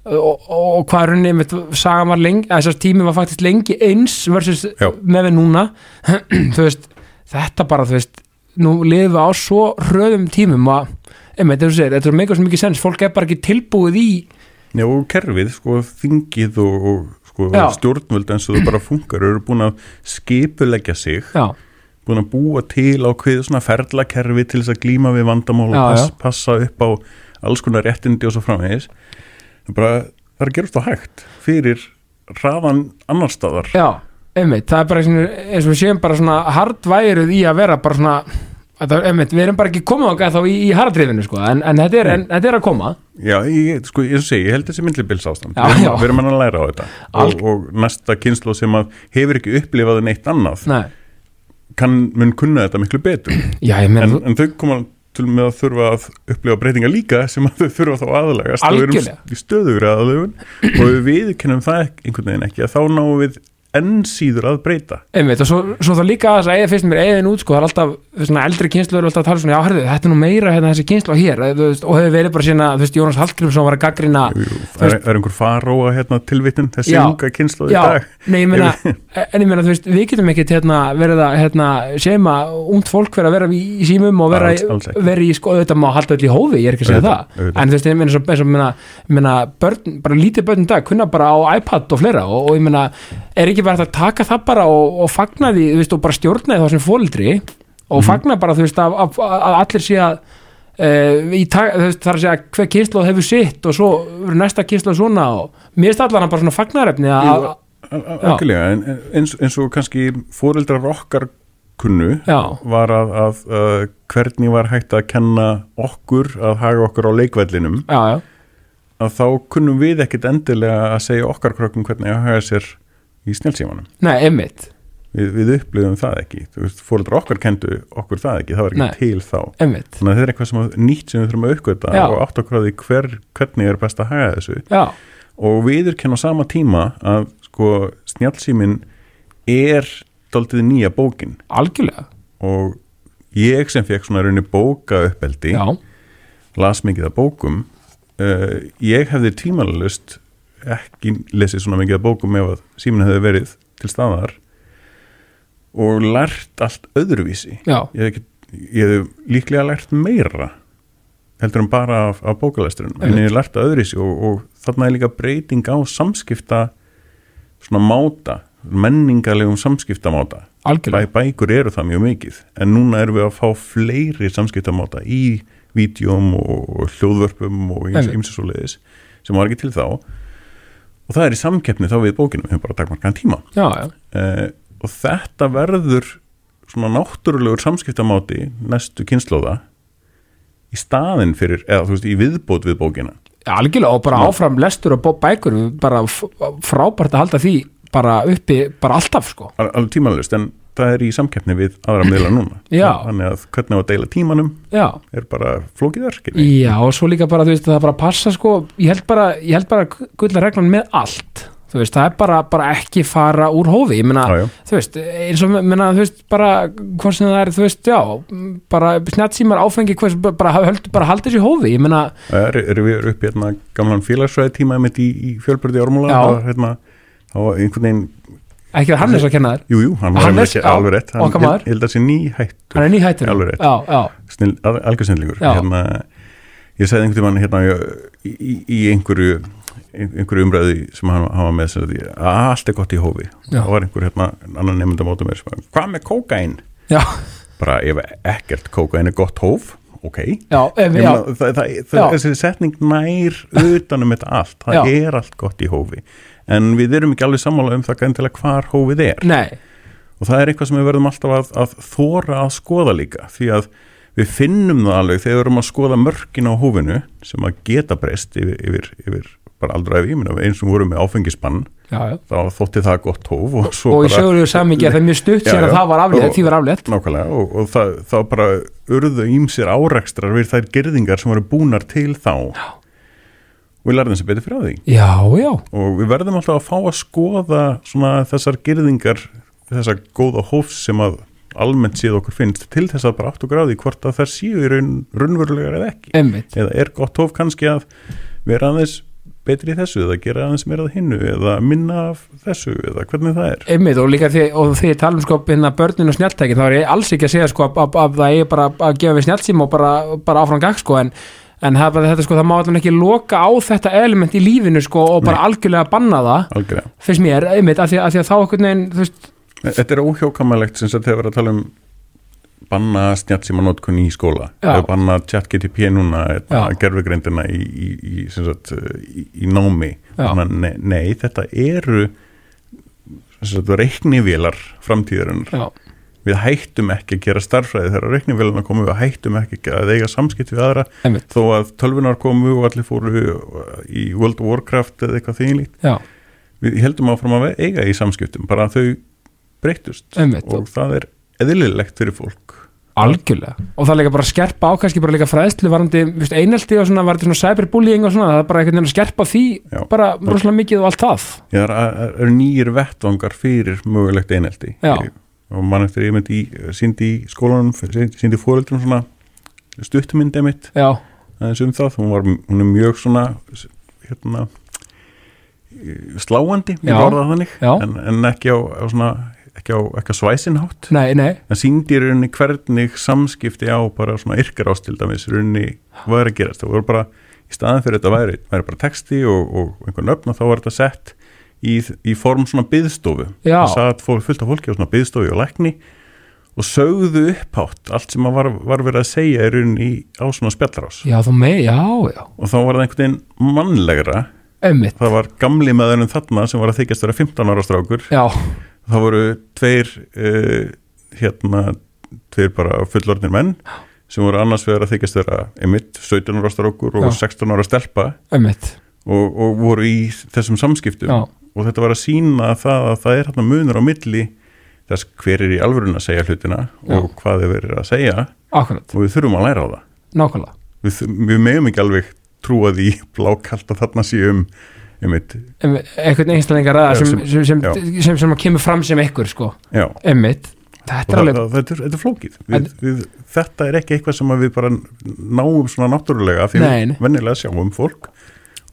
A: Og, og, og hvað runni, með sagan var lengi þessar tími var faktisk lengi eins versus
B: Já.
A: með við núna. *clears throat* Veist, þetta bara þú veist, nú við á svo hröðum tímum að, einmitt, þetta er þetta er svo mikið sens, fólk er bara ekki tilbúið í
B: Já, og kerfið, sko, þingið og, og sko,
A: Já.
B: stjórnvöld eins og þau bara funkar, eru búin að skipuleggja sig,
A: já,
B: búin að búa til á hvað svona ferlakerfi til þess að glíma við vandamál og pass, passa upp á alls konar réttindi og svo framvegis. Það er bara, það er að gerast á hægt fyrir hraðan annar staðar.
A: Já, einmitt. Það er bara eins og við séum bara svona hardværuð í að vera bara svona Þetta, einmitt, við erum bara ekki komið okkar þá í, í hardrifinu sko, en, en, þetta er, en þetta er að koma.
B: Já, ég, sko, ég segi, ég held þessi myndlibils ástand.
A: Já,
B: við,
A: já.
B: erum, við erum að læra á þetta.
A: Alg-
B: og, og næsta kynslu sem að hefur ekki upplifað neitt annað
A: Nei,
B: kann, mun kunna þetta miklu betur.
A: Já, meina
B: en, en þau koma til með að þurfa að upplifa breytinga líka sem að þau þurfa þá aðalegast og við erum í stöðugur aðalegun og við viðkennum það einhvern veginn ekki að þá náum við enn síður að breyta.
A: Einmitt, og svo, svo það líka að þess að eða fyrst mér eðin út, sko, það er alltaf svona eldri kynslu er alltaf að tala svona, já, herðu, þetta er nú meira hérna þessi kynslu hér, þú veist, og hefur verið bara sína, þú veist, Jónas Hallgrímsson var að gaggrina
B: það er, er einhver faróa hérna, tilvitun þessi
A: Já.
B: unga kynslu í dag.
A: nei, *laughs* ég meina en ég meina, þú veist, við getum ekkit hérna, verið að, hérna, segjum að ungt fólk verið að vera í, í símum og vera, vera í, sko, þetta má halda öll í hófi, ég er ekki að segja það. en þú veist, ég meina, svo, meina, meina börn, bara lítið börn dag, kunna bara á iPad og fleira og, og ég meina, er ekki bara hægt að taka það bara og, og fagna því, þú veist, og bara stjórna því þá sem fólildri og
B: Mhm.
A: fagna bara, þú veist, að, að, að allir sé að Uh, tag, þú veist, það er að segja hver kynslu hefur sitt og svo næsta kynslu svona og mér er allan bara svona fagnarefni að,
B: en eins, eins og kannski fóreldrar okkar kunnu
A: já,
B: var að, að, að hvernig var hægt að kenna okkur að haga okkur á leikvellinum
A: já, já,
B: að þá kunnum við ekkit endilega að segja okkar krökkum hvernig að haga sér í snjálfsímanum.
A: nei, einmitt
B: Við, við upplifum það ekki. Fóreldrar okkar kendu okkur það ekki, það var ekki
A: Nei.
B: til þá.
A: einmitt,
B: Þannig að þetta er eitthvað sem nýtt sem við þurfum að uppgöta
A: Já.
B: og átt okkur á því hver, hvernig er best að haga þessu.
A: já,
B: Og við erum kenna á sama tíma að sko snjálfsímin er daldið nýja bókin
A: algjörlega
B: og ég sem fekk svona raunni bóka uppeldi
A: já,
B: las mikið af bókum uh, ég hefði tímalust ekki lesið svona mikið af bókum ef að síminn hefði verið til staðar og lært allt öðruvísi.
A: Já,
B: ég hef, ekki, ég hef líklega lært meira heldur en bara af, af bókalæsturinn en ég hef lært það öðruvísi og, og þarna er líka breyting á samskipta svona máta menningalegum samskiptamáta. Bæ, bækur eru það mjög mikið en núna erum við að fá fleiri samskiptamáta í vídjóm og, og hljóðvörpum og
A: Einmitt.
B: ymsi svo leiðis sem var ekki til þá og það er í samkeppni þá við bókinu við höfum bara takmarkaðan tíma.
A: Já, já,
B: uh, og þetta verður svona náttúrulegur samskiptamáti næstu kynnslóða í staðin fyrir, eða þú veist, í viðbót við bókina.
A: Algjörlega og bara áfram lestur og bó- bækur, bara frábært að halda því bara uppi, bara alltaf sko.
B: Al- alveg tímalust, en það er í samkeppni við aðra miðla núna.
A: Já.
B: þannig að hvernig á að deila tímanum
A: já,
B: er bara flókið verk
A: já, og svo líka bara, þú veist, það bara passa sko, ég held bara, ég held bara gulla reglan með allt, þú veist, það er bara, bara ekki fara úr hófi, ég
B: já.
A: þú veist, eins og menna, þú veist, bara hvort sem það er, þú veist, já bara snjattsímar áfengi, hvers, bara, höld, bara haldi þessi hófi, ég meina.
B: Er, erum við upp hérna gamlan félagsræði tíma í, í fjölbyrði ármúla þá, hérna, þá einhvern veginn
A: ekki að Hannes að kenna þér,
B: jú, jú, hann var
A: Hannes,
B: ekki alveg rétt hann,
A: okkar maður.
B: held að sé nýhætt
A: hann er nýhættur
B: Alveg rétt.
A: já, já,
B: snill, algjör snillingur
A: Já.
B: hérna, ég segði einhvern tímann hérna, í, í, í einhverju einhverju umræði sem hann, hann var með sem að allt er gott í hófi
A: Já.
B: það var einhver hérna, annan nefndum átum mér sem var, hvað með kókain?
A: já,
B: bara ef ekkert kókain er gott hóf ok,
A: já, ef,
B: Ég
A: já,
B: meina, það, það, það,
A: Já.
B: þessi setning nær utanum þetta allt, það
A: Já.
B: er allt gott í hófi en við erum ekki alveg sammála um það endilega hvar hófið er.
A: Nei.
B: Og það er eitthvað sem við verðum alltaf að, að þóra að skoða líka því að við finnum það alveg þegar við erum að skoða mörkin á hófinu sem að geta breyst yfir, yfir, yfir bara aldrei eins og við vorum með áfengisbann
A: já, já.
B: þá þótti það gott hóf og
A: og í sögulegu samingi er það mjög stutt að það var aflétt, því var aflétt.
B: Nákvæmlega og, og það, þá bara urðu ímsir árekstrar við þær gerðingar sem voru búnar til þá. Já. Við lærðum sem betur fyrir á því.
A: Já, já,
B: og við verðum alltaf að fá að skoða svona þessar gerðingar þessar góða hófs sem að almennt séð okkur finnst til þess að bara átt og gráði hvort að þær séu í raun, raunverulegar eða ekki.
A: Einmitt.
B: Eða er gott hóf kannski að vera aðeins betri í þessu eða gera aðeins meira að hinnu eða minna af þessu eða hvernig það er.
A: Einmitt og líka því, og því ég tala um sko hérna börnin og snjalltæki, þá er ég alls ekki að segja sko að, að, að það er bara að gefa við snjallsím og bara, bara áfram gag sko en en það þetta sko, það má allan ekki loka á þetta element í lífinu sko og bara algjörlega banna það,
B: algjörlega.
A: finnst mér, einmitt, af því, því að þá okkur neginn, veist,
B: Þetta er óhjókamalegt sem þetta hefur að tala um banna snjáttsíma notkun í skóla. Banna chat GTP núna
A: Já.
B: gerfugreindina í, í, í, sagt, í, námi. Nei, nei, þetta eru reiknivélar framtíðarinnar við hættum ekki að gera starfræði þegar reiknivélarna komu við hættum ekki að eiga samskipt við aðra
A: einmitt,
B: þó að tölvunar komu og allir fóru í World of Warcraft eða eitthvað þýnlíkt
A: já,
B: við heldum áfram að eiga í samskiptum bara að þau breytust
A: Einmitt.
B: og það er eðlilegt fyrir fólk.
A: Algjörlega. Og það er líka bara að skerpa á kannski bara líka fræðslu varandi einelti og svona varandi svona cyberbullying og svona það er bara einhvern veginn að skerpa því
B: Já.
A: bara rosalega mikið og allt það.
B: Já, það er- eru nýjir vettvangar fyrir mögulegt einelti.
A: Já.
B: Og mann eftir ég myndi í, síndi í skólanum, síndi fóreldrum svona stuttumyndi mitt aðeins um það, hún, var, hún mjög svona hérna sláandi, var það þannig en, en ekki á, á svona ekki á, ekki á svæsinhátt
A: nei, nei.
B: Það síndi í rauninni hvernig samskipti á bara svona yrkar ást til dæmis í rauninni hvað er að gerast, það voru bara í staðan fyrir þetta væri, væri bara texti og, og einhvern öfn og þá var þetta sett í, í form svona byðstofu það satt fullt af fólki á svona byðstofu og lækni og sögðu upphátt allt sem að var, var verið að segja í rauninni í, á svona spjallarás
A: já, með, já, já,
B: og þá var það einhvern veginn mannlegra.
A: Emmitt
B: það var gamli maðurinn þarna sem var að þykjast vera 15 ára strákur.
A: Já,
B: það voru tveir uh, hérna, tveir bara fullorðnir menn sem voru annars vegar að þykjast vera einmitt 17 ára strákur og
A: Já.
B: 16 ára stelpa og, og voru í þessum samskiptum.
A: Já,
B: og þetta var að sína það að það er hérna munur á milli þess hver er í alvörun að segja hlutina og hvað er verið að segja.
A: Akkurat,
B: og við þurfum að læra á það.
A: Nákvæmlega.
B: Við, við megum ekki alveg trúa því *laughs* blákalt að þarna séum einmitt,
A: Em- einhvern einstaklingar aða
B: Já,
A: sem,
B: sem-
A: sem, sem,
B: já.
A: sem, sem, kemur fram sem einhver sko,
B: já.
A: Emmitt þetta
B: og
A: er
B: það,
A: alveg,
B: það, þetta, er, þetta er flókið. Við, við, þetta er ekki eitthvað sem við bara náum svona náttúrulega því
A: Nei.
B: við vennilega sjáum fólk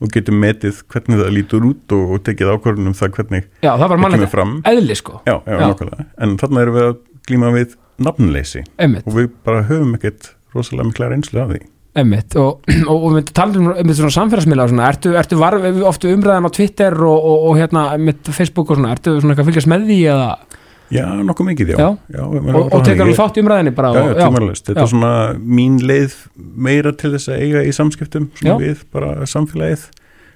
B: og getum metið hvernig það lítur út og, og tekið ákvörðunum það hvernig
A: já, það var mannlega eðli sko,
B: já, já,
A: Já.
B: en þarna erum við að glíma við nafnleysi.
A: Emmitt
B: og við bara höfum ekkert rosalega mikla reynslu af því.
A: Emmitt og, *clears throat* og, og við talum um um svona samfélagsmiðla svona, ertu, ertu oftu umræðan á Twitter og, og, og hérna Facebook og svona, ertu svona eitthvað að fylgjast með því eða,
B: já, nokkuð mikið, já,
A: Já.
B: já
A: og, og tekur alveg þátt í umræðinni bara
B: Já, tímarlust. Þetta er svona mín leið meira til þess að eiga í samskiptum við bara samfélagið.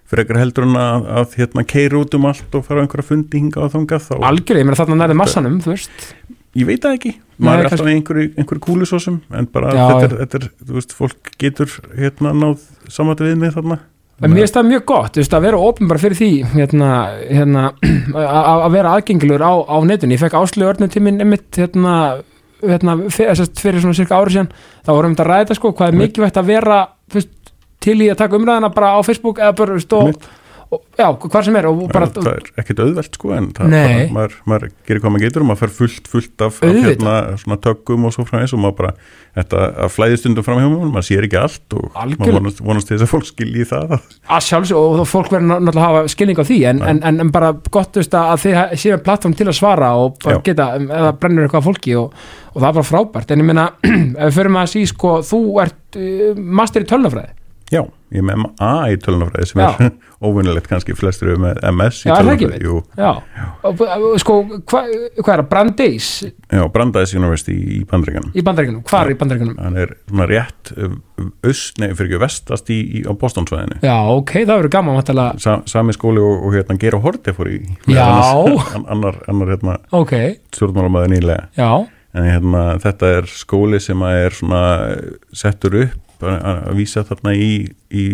B: Frekar heldur en að, að hérna keira út um allt og fara á einhverja fundi hinga og þangað þá,
A: algjörlega, ég meina þarna nærið massanum þú veist,
B: ég veit það ekki. Maður er alltaf einhverju, einhverju kúlusósum en bara þetta, er, þetta er, þú veist, fólk getur hérna náð samvættu við mig þarna
A: en mér finnst það mjög gott veist, að vera opinbar fyrir því hérna, hérna, *clears throat* að vera aðgengilur á, á netinu, ég fekk áslögu örnum tíminn einmitt, hérna, hérna fyrir, þessast, fyrir svona cirka ári síðan. Þá vorum við að ræða sko, hvað er mikilvægt að vera veist, til í að taka umræðina bara á Facebook eða bara, þú veist, og, já, hvað sem er bara,
B: það er ekkert auðvelt sko en það bara, maður, maður gerir hvað maður getur og maður fer fullt, fullt af, af hérna, svona tökum og svo frá og maður bara, þetta að flæði stundum fram hjá maður, maður sér ekki allt og
A: Algjörlega.
B: maður vonast, vonast þess að fólk skilji það.
A: Að sjálfsög og fólk verður náttúrulega að hafa skilning á því en, en, en, en bara gott veist, að þið séum plattform til að svara og bara
B: Já.
A: geta, eða brennur eitthvað fólki og, og það er bara frábært, en ég meina *clears throat* ef við förum að sí, sko, þú ert uh, master í tölnafræði,
B: Já, ég með MA í tölunafræði sem
A: Já.
B: er *laughs* óvinnilegt kannski flestur með MS í tölunafræði
A: sko hvað hva er það, Brandeis
B: já, Brandeis University í Bandaríkanum
A: í bandaríkunum, hvar í bandaríkunum
B: hann er svona rétt uh, aust, nei, fyrir ekki vestast í, í á Bostonsvæðinu.
A: Já, ok, það verður gaman vantilega,
B: Sa, sami skóli og, og hérna Gera Horti fór í
A: Já.
B: annar, annar hérna
A: ok,
B: stjórnmálamæður nýlega.
A: Já.
B: En hérna þetta er skóli sem að er svona eh, settur upp að, vísa þarna í, í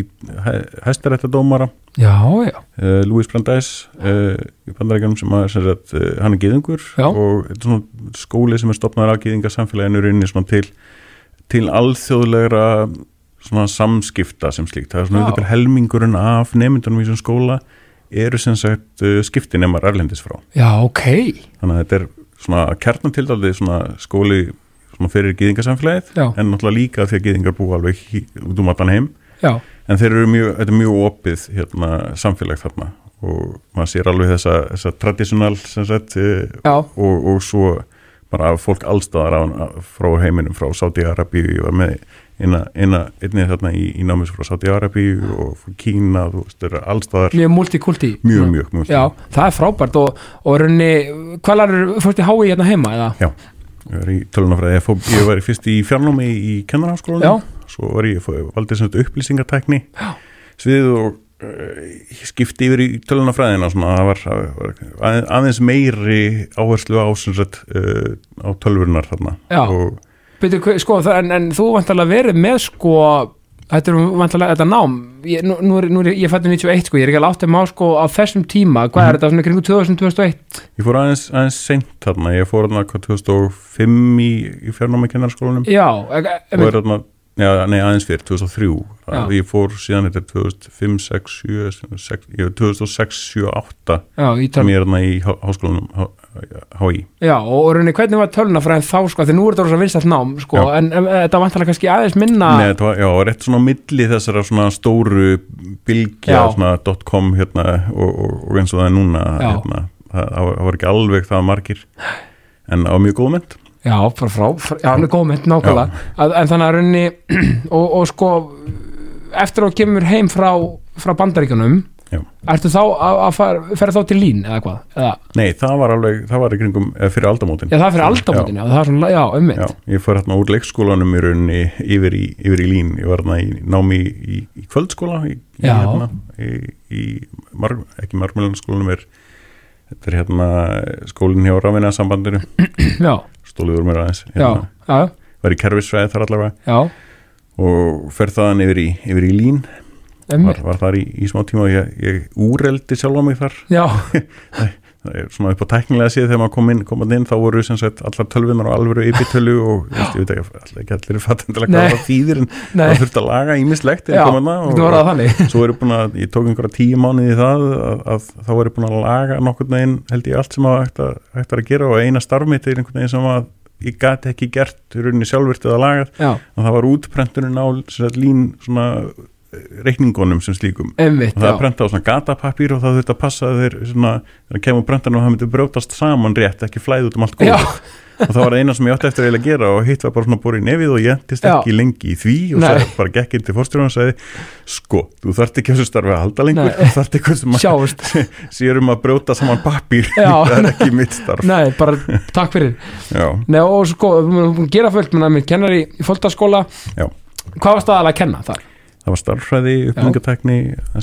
A: já,
B: uh, Louis Brandeis uh, í bandarækjum sem, að, sem sagt, uh, hann er gyðingur
A: Já.
B: og svona skóli sem er stopnaður af gyðingarsamfélaginu rinni svona til, til alþjóðlegra svona samskipta sem slíkt. Það er svona auðvitað helmingurinn af nemyndunum í þessum skóla eru sem sagt skiptinemar erlendis frá.
A: Já, ok.
B: Þannig að þetta er svona kjarnatildaldið svona skóli svona fyrir gyðingarsamfélagið
A: Já.
B: en náttúrulega líka því að gyðingar búa alveg út um allan heim.
A: Já,
B: en þeir eru mjög, þetta er mjög opið hérna, samfélag þarna. Og maður sér alveg þessa, þessa traditional sem sagt eh, og, og svo bara fólk allstaðar frá heiminum frá Saudi-Arabíu, ég var með eina, eina, einnig þarna í, í námis frá Saudi-Arabíu og Kína þú veist, þeir eru allstaðar
A: mjög multikulti.
B: Mjög, mjög, mjög
A: já, það er frábært og, og raunni, hvað lærður fórst í hái hérna heima, eða?
B: Já, ég var í tölunafræði ég, fó- ég var fyrst í fjarnámi í kennarháskólanum svo var ég, fó- valdi sem þetta upplýsingatækni.
A: Já.
B: sviðið og uh, ég skipti yfir í tölunafræðina svona, það var, var aðeins, meiri áherslu á, sem sagt, uh, á tölvurinnar þarna.
A: Já.
B: og
A: hve- sko, en, en þú vantarlega verið með sko Þetta er vantilega, þetta nám. Ég, nú, nú er, nú er, ég fætti 91 sko, ég er ekki alveg átt að má sko á þessum tíma, hvað er þetta svona kringu 2000-2001?
B: Ég fór aðeins, aðeins seint þarna, ég fór hvað 2005 í, í fjárnámi kennarskólanum
A: Já,
B: og er þarna, já, nei aðeins fyrir 2003,
A: Já.
B: ég fór síðan þetta er 2005, 6, 7 6, ég, 2006, 7, 8
A: já, í
B: sem
A: töln,
B: ég er þarna í há- háskólanum HÍ
A: já, og rauninni, hvernig var tölunafræðin þá sko, því nú er þetta rosa vinstætt nám sko, en, en þetta vantilega kannski aðeins minna
B: Nei, þetta var, já, rétt svona á milli þessara svona stóru bylgja,
A: Já.
B: svona .com hérna og, og, og eins og það er núna hérna, það, það var- ekki alveg það margir en á mjög góð mynd.
A: Já, bara frá, frá já, er góð mynd nákvæmlega, en þannig að rauninni *clears throat* og, og sko eftir að kemur heim frá, frá bandaríkjunum
B: Já.
A: Ertu þá að, fara, þá til lín eða hvað? Eða,
B: Nei, það var alveg, það var í kringum fyrir aldamótin.
A: Já, það er fyrir aldamótin, já, það er svona, já, ummitt
B: Já, ég fór hérna úr leikskólanum í rauninni yfir í, yfir í lín, ég var hérna í námi í, í, kvöldskóla í,
A: Já.
B: hérna, í, í mar, ekki margmjölanskólanum er þetta er hérna skólinn hjá rafina sambandinu,
A: já,
B: stóliður mér aðeins
A: já,
B: hérna,
A: já,
B: var í kerfisfræði þar allavega.
A: Já,
B: og fer þaðan yfir í, yfir í lín var, var þar í, í smá tíma og ég, ég úreldi sjálf á mig þar. *laughs* Svona upp á tæknilega síð þegar maður kom inn, kom inn þá voru sem sagt allar tölvunar og alvöru yfirtölu og veist, ég veit ekki, allir ekki allir er fattendilega hvað það þýðir en *laughs*
A: nei,
B: það þurfti að laga ímislegt og,
A: var það þannig.
B: svo er ég búin að, ég tók einhverja tíu mánuði í það að, að þá er ég búin að laga nokkurn veginn held ég allt sem að hægt, að, er að gera og eina starfmitt er einhvern veginn sem að ég gati ekki gert rauninni sjálfvirt eða lagað. Og það var útprentunin á lín svona reikningunum sem slíkum.
A: Ummitt,
B: og það er
A: já,
B: prentað á svona gatapapír og það þurfti að passa að þeir svona, þegar kemur prentan og það myndi brjótast saman rétt, ekki flæði út um allt
A: já,
B: góð og það var það eina sem ég átti eftir að gera og hitt var bara svona búið í nefið og ég entist
A: Já.
B: ekki lengi í því og sagði, bara gekk inn til fórstjóðan og sagði sko, þú þarft ekki að þessu starfi að halda lengur. Þú þarft eitthvað sem að
A: sjáust *laughs*
B: sér um að brjóta saman pappír.
A: Já. *laughs*
B: það er ekki mitt starf.
A: Nei, bara takk fyrir. Nei, og sko, búin að gera fullt með mér kennar í, fólkdagsskóla. Hvað var staðalega að kenna þar?
B: Það var starffræði, uppbyggingatækni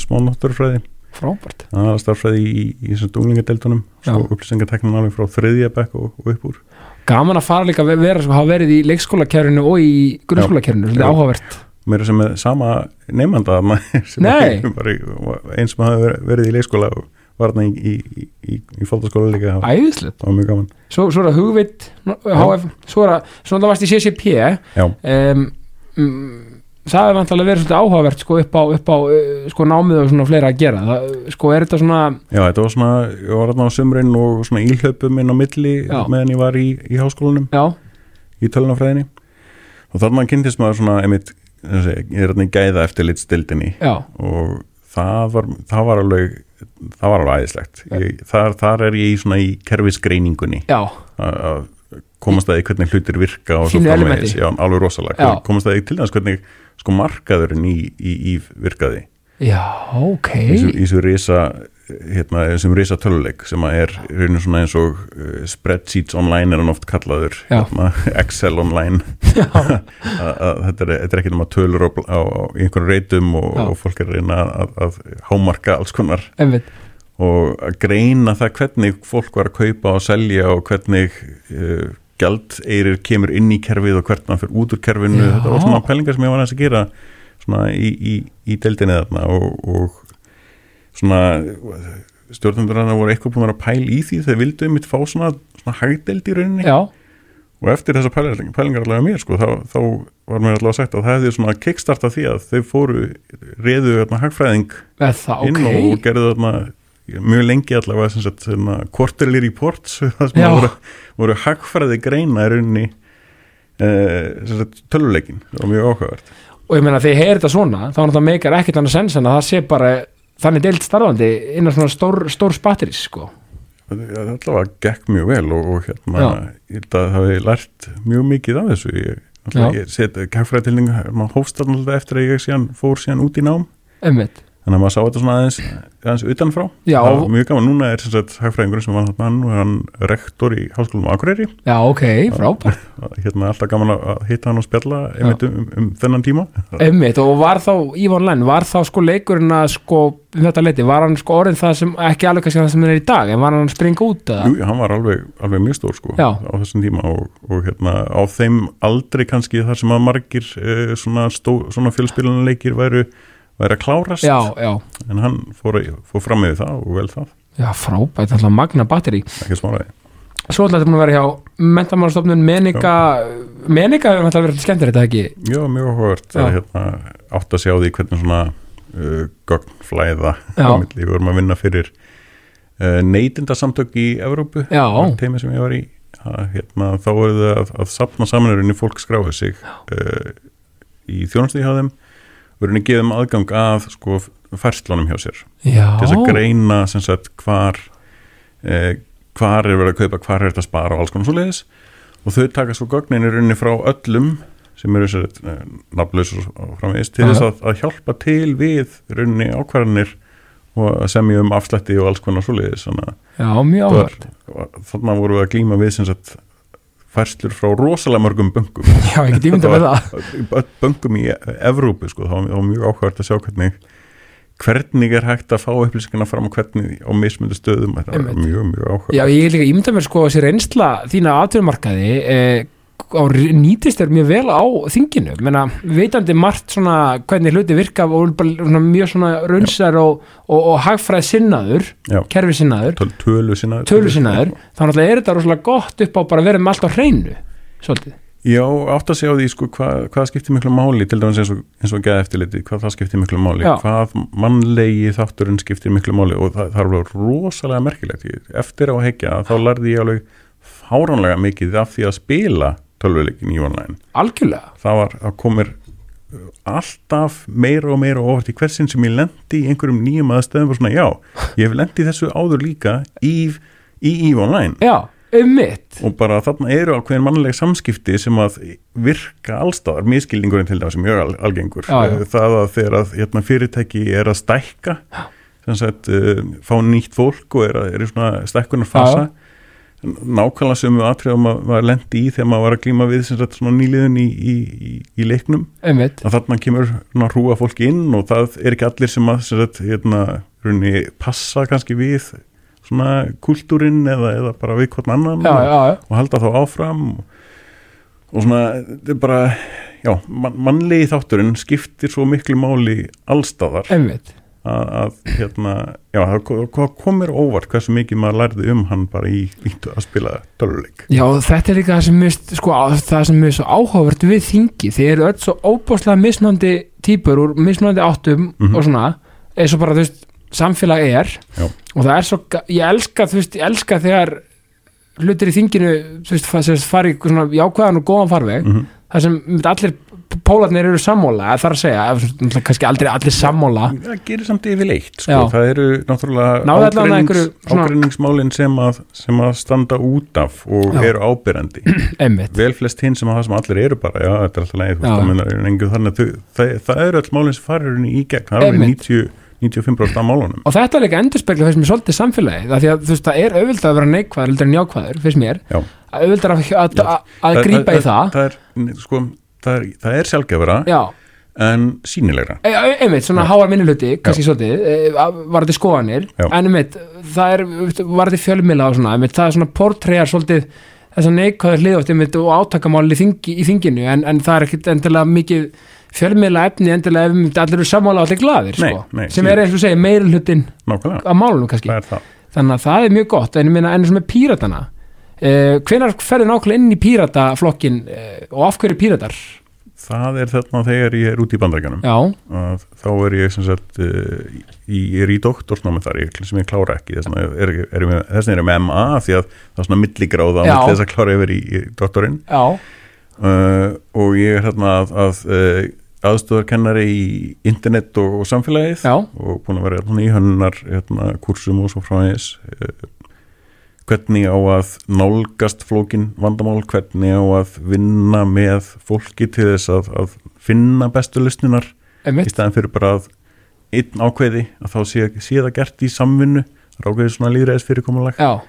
B: smálnátturfræði,
A: Frábært.
B: Það var starffræði í, í, í unglingadeildunum, svo
A: Já.
B: upplýsingatæknin alveg frá þriðja bekk og, og upp úr.
A: Gaman að fara líka að vera, sko, hafa verið í leikskólakerfinu og í grunnskólakerfinu, þetta er áhugavert.
B: Meira sem með sama nefnda *laughs* sem eins sem hafi verið í leikskóla og var þarna í, í, í, fólkdaskóla líka það
A: Æðislega
B: var mjög gaman.
A: Svo, svo er það hugvit HF, svo er það, svo það varst í CCP um, um, Það er vantilega verið svolítið áhugavert sko upp á, upp á uh, sko námið og svona fleira að gera. Það, sko er þetta svona
B: já, þetta var svona ég var þarna á sumrin og svona ílhlaupum inn á milli
A: Já.
B: meðan ég var í, í háskólanum
A: já,
B: í tölunafræðinni og þarna kynntist maður svona einmitt, ég er þarna í gæða eftir litstildinni
A: já,
B: og það var, það var alveg það var alveg æðislegt. Ég, þar, þar er ég svona í kerfisgreiningunni.
A: Já.
B: Að komast að því hvernig hlutir virka og svo
A: Þínu
B: framvegis, alveg rosalega. Komast að því til þess hvernig sko markaðurinn í, í, í virkaði.
A: Já, ok.
B: Í þessu- risa hérna, þessum risa töluleik sem er rauninu svona eins og uh, spreadsheets online er hann oft kallaður hérna, *laughs* Excel online. *laughs* Þetta er, er ekki náma tölur á, á, á í einhverjum reytum og, og fólk er reyna að, að hámarka alls konar.
A: Einmitt.
B: Og að greina það hvernig fólk var að kaupa og selja og hvernig uh, gjaldeirir kemur inn í kerfið og hvernig hann fyrir út úr kerfinu.
A: Já.
B: þetta var svona pælingar sem ég var aðeins að gera svona í, í, í deildinni þarna og, og svona stjórnundur hann voru eitthvað búin að pæla í því þeir vildu einmitt fá svona, svona hagdeild í rauninni.
A: Já,
B: og eftir þessa pælingar, pælingar allavega mér sko, þá, þá var mér allavega sagt að það hefði svona kickstarta því að þau fóru reðu þarna
A: það,
B: inn
A: ok.
B: og gerðu þarna mjög lengi allavega sem sagt svona quarterly reports *laughs* sem voru, voru hagfræði greina í rauninni uh, sagt töluleikin var mjög áhugavert.
A: Og ég meina þegar ég heyri þetta svona þá er það meikar ekkert annað sens en að það sé bara þannig deilt starfandi innan svona stór, stór spatteris sko.
B: það allavega gekk mjög vel og, og hérna ég það hafi lært mjög mikið af þessu. Ég, ég set hagfræðitilning maður hófst alltaf eftir að ég síðan fór síðan út í nám.
A: Einmitt,
B: þannig að maður sá þetta svona aðeins, aðeins utanfrá.
A: Já,
B: það var mjög gaman, núna er sem sagt hagfræðingurinn sem nú er hann rektor í háskólum Akureyri,
A: Já, ok, frábært.
B: Hérna er alltaf gaman að að hitta hann og spjalla einmitt um, um, um þennan tíma.
A: Einmitt, og var þá Ívon Lenn, var þá sko leikurinn að sko, um þetta leiti, var hann sko orðin það sem, ekki alveg kannski það sem hann er í dag en var hann að springa út eða?
B: Jú, hann var alveg, alveg mjög stór sko
A: Já.
B: á þessum tíma og, og hérna á þeim aldrei kannski þar sem að margir uh, svona, stó, svona væru að klárast
A: Já, já,
B: en hann fór, fór fram með það og vel það,
A: já, frábært, alltaf magna batteri
B: ekki smáraði
A: Svo ætlaði þetta búin að vera hjá mentamálstofnun Menika, Menika hefur alltaf verið skemmtir þetta ekki?
B: Já, mjög að hérna, átt að sjá því hvernig svona uh, milli. við vorum að vinna fyrir uh, neytindasamtök í Evrópu
A: Já.
B: teimi sem ég var í. Að, hérna, þá voru þau að, að sapna samanurinn í fólk skráði sig uh, í þjónastíði hjá þeim voru henni gefum aðgang að sko, færslunum hjá sér.
A: Já,
B: til þess að greina sem sagt hvar eh, hvar er verið að kaupa, hvar er þetta að spara og alls konar svo leiðis og þau taka svo gögnin í rauninni frá öllum sem eru eh, nafnlaus og framvegist til þess að, að hjálpa til við í rauninni ákvarðanir og að semja um afslætti og alls konar svo leiðis þannig
A: já, mjög
B: að þannig vorum við að glíma við sem sagt færslur frá rosalega mörgum böngum
A: Já, get ímyndað með það.
B: Böngum í Evrópu sko, þá var það var mjög áhugavert að sjá hvernig hvernig er hægt að fá upplýsinguna fram og hvernig á mismundu stöðum. Var
A: Einmitt.
B: mjög, mjög áhugavert.
A: Já, ég get líka ímyndað mér sko þessi reynsla þína aðtöfumarkaði eh, á, nýtist þér mjög vel á þinginu. Menna, veitandi margt svona hvernig hluti virka og svona, mjög svona raunsar og, og, og hagfræð sinnaður kerfi sinnaður,
B: Töl, tölu sinna
A: tölu sinnaður þannig að er þetta rosalega gott upp á bara að vera með allt á hreinu svolítið.
B: Já, átt að segja á því sko, hvað, hvað skiptir miklu máli til dæmis eins og, eins og geða eftirliti, hvað það skiptir miklu máli
A: Já.
B: hvað mannlegi þátturinn skiptir miklu máli og það, það er rosalega merkilegt. Eftir á hekja þá lærði ég alveg fáránlega mikið af því að spila tölvuleikin í online.
A: Algjörlega,
B: það var að komir alltaf meira og meira ofart í hversin sem ég lendi í einhverjum nýjum aðstöðum og svona já, ég hef lendi þessu áður líka í, í EVE Online.
A: Já, um mitt.
B: Og bara þarna eru ákveðin mannleg samskipti sem að virka allstaðar miskilningurinn til það sem mjög al algengur.
A: Já, já.
B: það að þegar að hérna, fyrirtæki er að stækka sagt, uh, fá nýtt fólk og er, að, er í svona stækkunar fasa nákvæmlega við atriðum að maður lendi í þegar maður var að glíma við sem sagt, svona nýliðun í, í, í, í leiknum.
A: Um mitt,
B: að þarna kemur svona hrúa fólki inn og það er ekki allir sem að sem sagt, hérna, runni, passa kannski við svona kultúrin eða, eða bara við hvern annan
A: já, já, já.
B: og halda þá áfram. Og, og svona, þetta er bara já, man, mannlegi þátturinn skiptir svo miklu máli allstaðar
A: um mitt
B: að, að hérna, já, það ko- komir óvart hversu mikið maður lærði um hann bara í, í að spila töluleik
A: Já, þetta er líka það sem finnst, sko, það sem er svo áhugavert við þingi. Þið eru öll svo óbúslega mismunandi típur úr mismunandi áttum
B: Mhm.
A: og svona, eins og bara, þú veist samfélag er.
B: Já.
A: og það er svo, ég elska, þú veist, ég elska þegar hlutir í þinginu þú veist, fa- sem sagt, fari í jákvæðan og góðan farveg.
B: Mm
A: það sem allir pólarnir eru sammála, eða þarf að segja kannski aldrei allir sammála.
B: Það gerir samt yfirleitt sko. Það eru náttúrulega ágreiningsmálin sem að, sem að standa út af og
A: Já.
B: eru ábyrrandi *clears throat*
A: einmitt,
B: vel flest hinn sem að það sem allir eru bara já, þetta er alltaf leið, að að þau- það, það eru öll málin sem farir í gegn það er
A: Einmitt.
B: 90, 95% af málunum.
A: Og þetta er líka endurspegla fyrst mér svolítið samfélagi, það að veist, það er auðvitað að vera neikvæður heldur en jákvæður, fyrst mér.
B: Já.
A: að auðvitað að, að, að, að grípa í það.
B: það er, sko, það það er sjálfgefara
A: já,
B: en sínilegra
A: e, e, einmitt, svona háar minnuluti kannski svolítið, e, var þetta skoðanir
B: Já.
A: en einmitt, það er var þetta fjölmila og svona, einmitt, það er svona portreyjar svolítið þess að neikvæður hliðoft einmitt og átakamáli þingi, í þinginu en, en það er ekkit endilega mikið fjölmila efni endilega ef allir eru sammála og allir glaðir
B: Nei,
A: sko,
B: nei,
A: sem er eins og segja
B: nákvæmlega,
A: á málunum kannski. Þannig að það er mjög gott en ég meina enn sem er píratana hvenar ferði nákvæmlega inn í pírataflokkin uh, og af hverju píratar?
B: Það er þarna þegar ég er út í að þá er ég sem sagt í, ég er í doktorsnámi þar ég, sem ég klára ekki. Þess vegna er, er, er, er ég með MA því að það er svona milligráða á þess að klára yfir í, í doktorinn.
A: Já,
B: uh, og ég er hérna að, að aðstofarkennari í internet og, og samfélagið
A: já,
B: og búin að vera hérna, í hönnar hérna, kursum og svo frá þess hvernig á að nálgast flókin vandamál, hvernig á að vinna með fólki til þess að, að finna bestu lustninar í staðan fyrir bara að einn ákveði að þá sé, sé það gert í samvinnu rákveði svona líðræðis fyrirkomulag.
A: Já,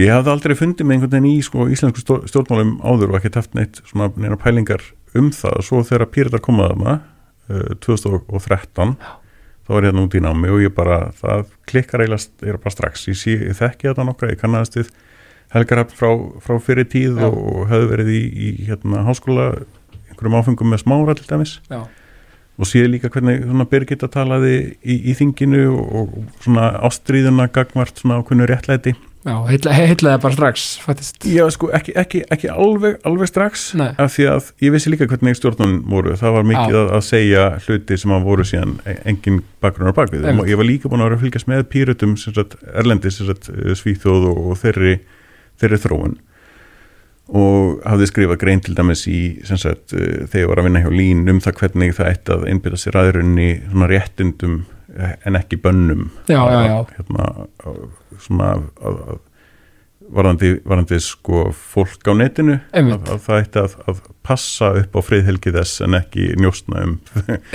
B: ég hafði aldrei fundið með einhvern veginn í sko, íslensku stjórn- stjórnmálum áður og ekki haft neitt svona neina pælingar um það. Svo þegar Píratar komaði þarna uh, 2013 þá var ég hérna út í námi og ég bara það klikkar eiginlega er bara strax. Ég, sé, ég þekki þetta nokkra, ég kannast við Helgar Hafn frá, frá fyrir tíð
A: Já.
B: og hefði verið í, í hérna, háskóla einhverjum áfengum með smára til dæmis.
A: Já,
B: og sé líka hvernig svona Birgitta talaði í, í þinginu og, og svona ástríðuna gagvart svona ákveðnu réttlæti
A: já, heilla- heillaði bara strax fattist,
B: Já, sko, ekki, ekki, ekki alveg, alveg strax
A: Nei.
B: af því að ég vissi líka hvernig stjórnun voru. Það var mikið að, að segja hluti sem að voru síðan e- engin bakgrunnar bakvið og ég var líka búin að vera að fylgjast með pýrutum erlendis, sem sagt, svíþjóð og, og þeirri, þeirri þróun. Og hafði skrifað grein til dæmis í sagt, eh, þegar ég var að vinna hjá Lín um það hvernig það ætti að einbytta sér aðrunni réttindum eh, en ekki bönnum.
A: Já, já, já.
B: Hérna, svona varðandi, varðandi sko fólk á netinu að, að það ætti að, að passa upp á friðhelgi þess en ekki njóstna um,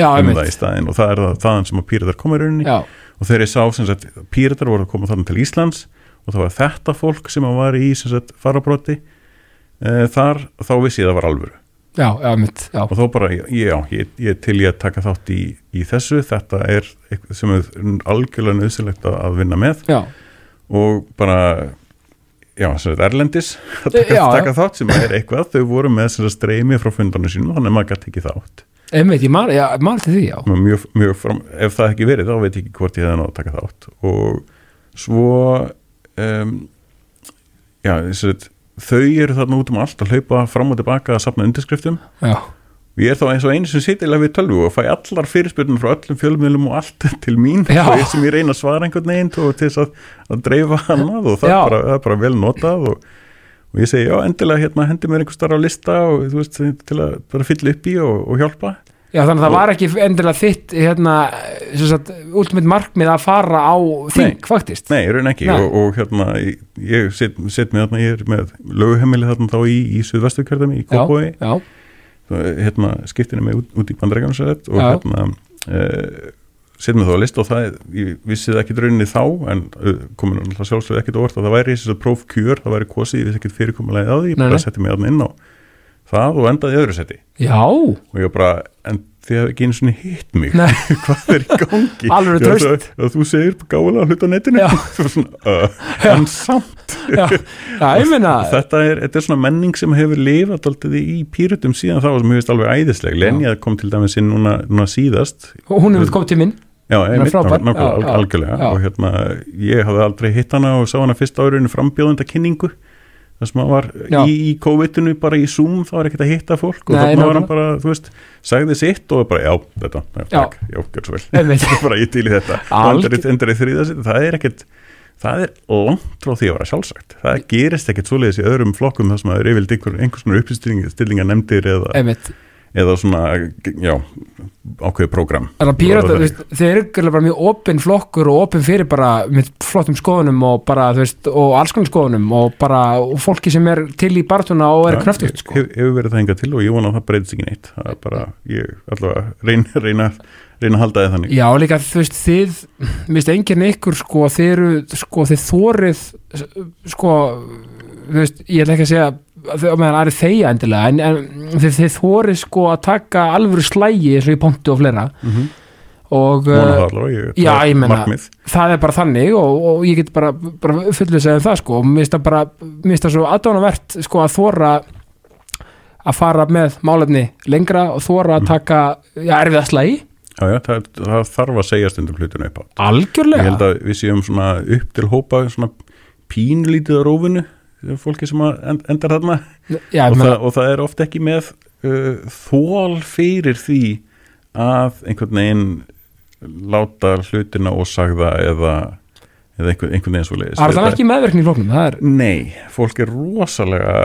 A: já,
B: um það í staðin og það er það, þaðan sem að pýratar koma í rauninni.
A: Já,
B: og þegar ég sá sem sagt pýratar voru að koma þarna til Íslands og það var þetta fólk sem var í sem sagt farabróti e, þar þá vissi ég að það var alvöru
A: já, já, einmitt já,
B: og þá bara, já, ég, ég til ég að taka þátt í, í þessu, þetta er sem er algjörlega nöðsilegt að, að vinna með. Og bara já, sem þetta erlendis *laughs* að taka,
A: Já,
B: taka þátt sem er eitthvað, þau voru með sem sagt streymi frá fundarnu sínum, þannig að maður gæti ekki þátt.
A: Einmitt, ég man til því, já.
B: Mjög, mjög fram, ef það ekki verið þá veit ég ekki hvort ég hefði nátt að taka þátt. Og svo um, já, sem sagt þau eru þarna út um allt að hlaupa fram og tilbaka að safna undirskriftum.
A: Já,
B: ég er þá eins og einu sem sitilega við tölvu og fæ allar fyrirspyrnum frá öllum fjölmiðlum og allt *laughs* til mín.
A: Já.
B: og ég sem ég reyna að svara einhvern veginn og til þess að, að dreifa hannað og það er, bara, það er bara vel notað og, og ég segi já endilega hérna hendi mér einhver starf á lista og þú veist til að bara fylla upp í og, og hjálpa
A: já, þannig að það var ekki endilega þitt, hérna sagt, ultimate markmið að fara á þing, faktist?
B: Nei, raun ekki. Og, og hérna ég, set, set mig þarna, ég er með löguhemmili þarna þá í, í Suðvesturkjörðami í Kópói
A: já,
B: hérna skiptinu mig út, út í bandrækjum og
A: Já.
B: hérna uh, setjum við þá að lista og það, ég vissi það ekki rauninni þá en uh, komin náttúrulega sjálfsögðu ekkit óvart að það væri þess að próf kjör, það væri kosið, ég vissi ekkit fyrirkomulegið á því, ég bara setti mig þarna inn á það og endaði öðru seti
A: já,
B: og ég bara, þið hefði ekki einu svona hitt mig, *laughs* hvað er í gangi? *laughs*
A: Alveg
B: það- að þú segir gáðulega hlut á netinu. *laughs* Svona, uh, en samt.
A: Já, já,
B: þetta er, þetta er svona menning sem hefur lifað alltaf í pýrutum síðan þá sem hefur veist alveg æðisleg. Lenja kom til dæmis inn núna, núna síðast.
A: Hún hefur komið til minn
B: já, einmitt, nákvæmlega, algjörlega. Og hérna, ég hafði aldrei hitt hana og sá hana fyrst árinu frambjóðenda kynningu þar sem hann var
A: Já.
B: í, í COVID-inu bara í Zoom, það var ekkert að hitta fólk og
A: Nei,
B: þannig var hann bara, þú veist sagði sitt og bara, já, þetta, já, takk já, gjör svo vel, *laughs* *laughs* bara ég til í þetta. Endar í- þriða sitt, það er ekkert það er langt frá því að vera sjálfsagt. Það gerist ekkert svoleiðis í öðrum flokkum þar sem það er einhver, einhvers konar uppstillinga nefndir eða,
A: einmitt
B: eða svona, já ákveðið prógram.
A: Þannig að pírata, þú veist, þeir eru greinilega bara mjög opinn flokkur og opinn fyrir bara með flottum skoðunum og bara, þú veist, og alls konar skoðunum og bara, og fólki sem er til í bartuna og er
B: Já,
A: kröftugt, sko.
B: hef, hefur verið það hingað til og ég vona að það breytist ekki neitt. Það er bara, ég allavega reyna, *laughs* reyna, reyna að halda þið þannig.
A: Já, líka, þú veist, þið, minnst enginn ykkur, sko, þið eru, sko, þið þórið, sko, þú veist, ég ætla ekki að segja, meðan aðri þeia endilega, en, en þið, þið þórið, sko, að taka alvöru slægi eins og í pontu og fleira.
B: Mm -hmm.
A: og
B: það allavega, ég,
A: já, ég meina- það er bara þannig og, og ég get bara, bara fullu segja það sko. Og mér finnst það bara, mér finnst það svo aðdánavert sko að þóra að fara með málefni lengra og þóra að taka já, erfiða slægi,
B: já, já, það, það þarf að segja stundum hlutinu upp á. Ég
A: algjörlega
B: held að við séum svona upp til hópa svona pínlítið á rófinu fólki sem endar þarna.
A: Já,
B: og, það, og það er ofta ekki með uh, þól fyrir því að einhvern veginn láta hlutina ósagða eða, eða einhvern, veginn svo leiðis
A: það er það ekki meðverkni í flóknum það er,
B: Nei, fólk er rosalega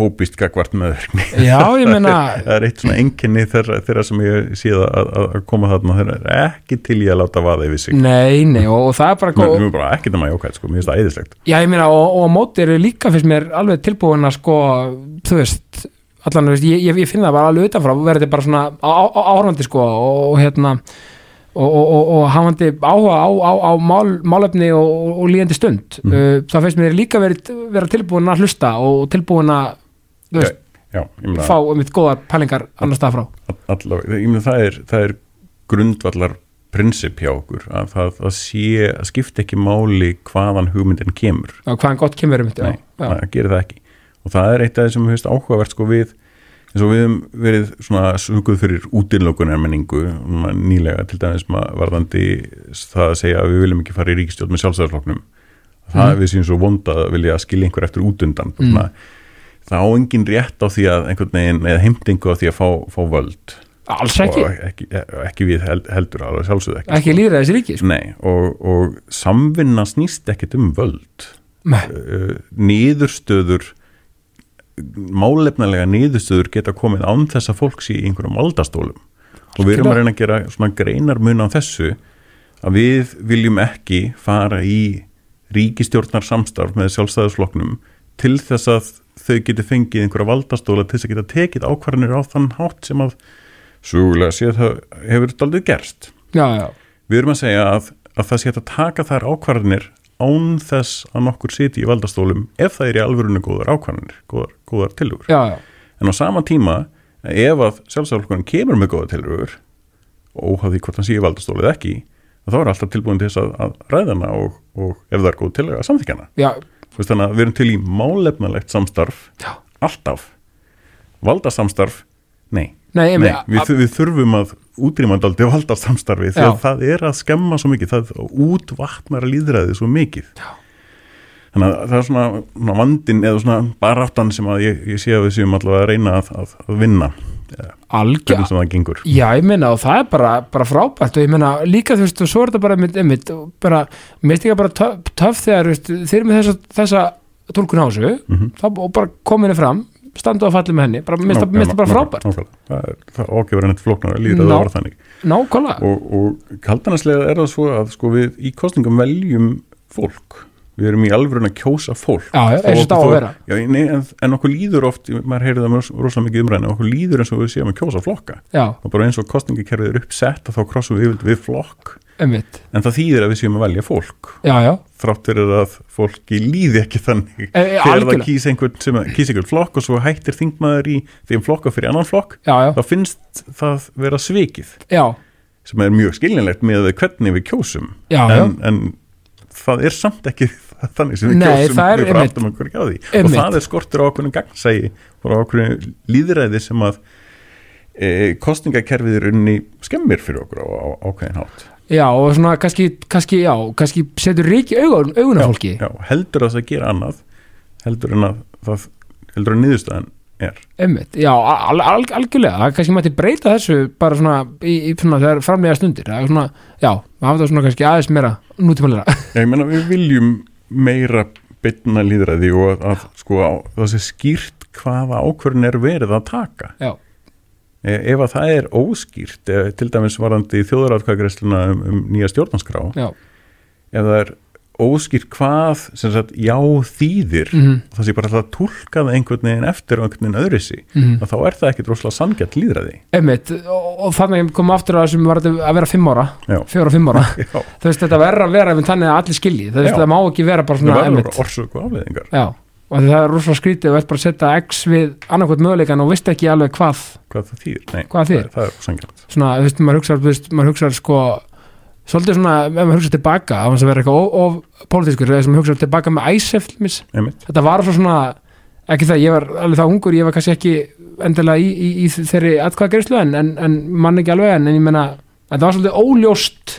B: fóbist gagvart meðverkni.
A: Já, ég *laughs* meina
B: það er eitt svona enginni þeirra, sem ég séð að, að, koma þarna. Þeirra er ekki til í að láta vaða yfir sig.
A: Nei, nei, og, og það er bara
B: mér er bara ekki það maður jákvæð, sko, mér finnst það æðislegt.
A: Já, ég meina, og, og á móti eru líka fyrst mér alveg tilbúin að sko, þú veist allan, veist, ég, ég, ég finn það bara alveg utanfrá, verði bara svona á- á- áhorfandi sko, og, og hérna og, og, og, og hafandi áhuga á, á, á mál, málefni og, og, og líðandi stund.
B: Mhm.
A: uh, þá finnst mér líka verið, vera tilbúin að hlusta og tilbúin að þú veist,
B: já, meina,
A: fá um eitt góðar pælingar annars stað frá.
B: Allavega, ég meina það er, það er grundvallar prinsip hjá okkur að það, það sé, að skipta ekki máli hvaðan hugmyndin kemur.
A: Já, hvaðan gott kemur um þetta
B: Nei, það gerir það ekki. Og það er eitt af þessum hefist áhugavert sko við eins og við höfum verið svona suguð fyrir útilökunar menningu nýlega til dæmis maður varðandi það að segja að við viljum ekki fara í ríkistjórn með sjálfstæðarflokknum það
A: Mm.
B: við séum svo vonda að vilja skilja einhver eftir útundan mm. Það á engin rétt á því að einhvern veginn eða heimtingu á því að fá, fá völd.
A: Alls ekki,
B: og ekki, ekki við held, heldur alveg sjálfsögðu ekki,
A: ekki líðra þessi ríki sko.
B: Nei, og, og samvinna snýst ekkit um völd. Uh, niðurstöður málefnalega niðurstöður geta komið án þess að fólk sé í einhverjum valdastólum. Og við erum að reyna að gera svona greinar mun á þessu að við viljum ekki fara í ríkistjórnar samstarf með sjálfstæðisflokknum til þess að þau geti fengið einhverja valdastóla til þess að geta tekið ákvarðanir á þann hátt sem að súgulega séð það hefur daldið gerst.
A: Já, já,
B: við erum að segja að, að það sé að taka þær ákvarðanir án þess að nokkur siti í valdastólum ef það er í alvörunni góðar ákvarðanir góðar, góðar tilugur
A: já, já.
B: en á sama tíma ef að sjálfstæðarflokkurinn kemur með góða tilugur og óhafði hvort hann sé í valdastólið ekki þá er alltaf tilbúin til þess að, að ræðana og, og ef það er góð tiluga samþykjana
A: já,
B: Þú veist, þannig að við erum til í málefnalegt samstarf
A: Já.
B: alltaf valdasamstarf, nei
A: Nei,
B: Nei,
A: emi,
B: við, við þurfum að útrýma daldi valdasamstarfi því
A: Já.
B: að það er að skemma svo mikið, það útvatnar líðræði svo mikið
A: Já.
B: þannig að það er svona, svona vandin eða svona baráttan sem að ég, ég sé að við séum allavega að reyna að, að, að vinna
A: algjör Já, ég meina og það er bara, bara frábært. Og ég meina líka þú veist og svo er þetta bara einmitt, einmitt, og bara, mér finnst ekki bara töff, töff þegar veist, þeir eru með þessa, þessa tólkun á þessu
B: Mhm.
A: þá, og bara kominni fram, standu að falli með henni bara, mér finnst það- bara frábært.
B: það ágefur henni flóknar líður að
A: Ná.
B: það var þannig.
A: nákvæmlega,
B: og, og kaldanaslega er það svo að sko, við í kostningum veljum fólk við erum í alvörun að kjósa fólk.
A: Já,
B: Þó-
A: og
B: þó-
A: vera.
B: já, nei, en, en okkur líður oft, maður heyrði það með rosalega mikið umræðinu, okkur líður eins og við séum að kjósa flokka.
A: Já,
B: og bara eins og kostningakerfið er uppsett að þá krossum við við flokk.
A: Einmitt.
B: En það þýðir að við séum að velja fólk.
A: Já, já,
B: þrátt fyrir að fólki líði ekki þannig.
A: E, e,
B: þegar það kýs einhvern einhvern flokk og svo hættir þingmaður í þeim flokka fyrir annan flokk þá finnst það vera svikið.
A: Já,
B: sem er mjög skiljanlegt með hvernig við kjósum. En, en það er samt ekki *laughs* þannig sem við kjósum við bara
A: einmitt-
B: áttum okkur ekki á því. Og
A: einmitt.
B: það er skortur á okkur gangsægi og okkur líðræði sem að e, kostningakerfið er unni skemmir fyrir okkur á, ákveðin hátt.
A: Já og svona kannski, kannski já, kannski setur ríki augun, augun af fólki.
B: já, heldur að það gera annað heldur en að það heldur að niðurstaðan er.
A: Einmitt, já, al, al, algjörlega. Kannski mætti breyta þessu bara svona í, í svona þegar framlega stundir. Það er svona, já, hafa það svona kannski aðeins meira nútímalega,
B: Já, ég meina við viljum meira bytna líðræði og að, að sko á, það sé skýrt hvaða ákvörðin er verið að taka.
A: Já,
B: e, ef að það er óskýrt e, til dæmis varandi þjóðaratkvæðgreisluna um, um nýja stjórnanskrá
A: já.
B: ef það er óskýrt hvað sem sagt já þýðir.
A: Mm
B: það sé bara alltaf að túlka það einhvern veginn eftir og einhvern veginn öðrisi
A: -hmm.
B: að þá er það ekkit rosalega sangjart
A: Einmitt, og, og þannig komum aftur að þessum að vera fimm ára, fjóra og fimm ára. *laughs* Þú veist, þetta verður að vera einmitt þannig að allir skilji. Þú veist, það má ekki vera bara
B: það
A: svona
B: verður og
A: það er rosalega skrítið og veit bara að setja x við annarkvæmt möguleikan og veist ekki alveg hvað
B: hvað það þýðir, Nei,
A: Hvað það
B: það, það er sangjart
A: svona, þú veist, maður hugsa, þú veist, maður hugsa sko, svolítið svona, ef maður hugsa tilbaka að maður vera eitthvað of, pólitískur eða sem hugsa tilbaka með æsef
B: einmitt,
A: þetta var svo svona, ekki það ég var alveg það ungur, ég var kannski ekki endilega í, í, í þeirri atkvæðagreyslu en, en, en mann ekki alveg en, en ég meina þetta var svolítið óljóst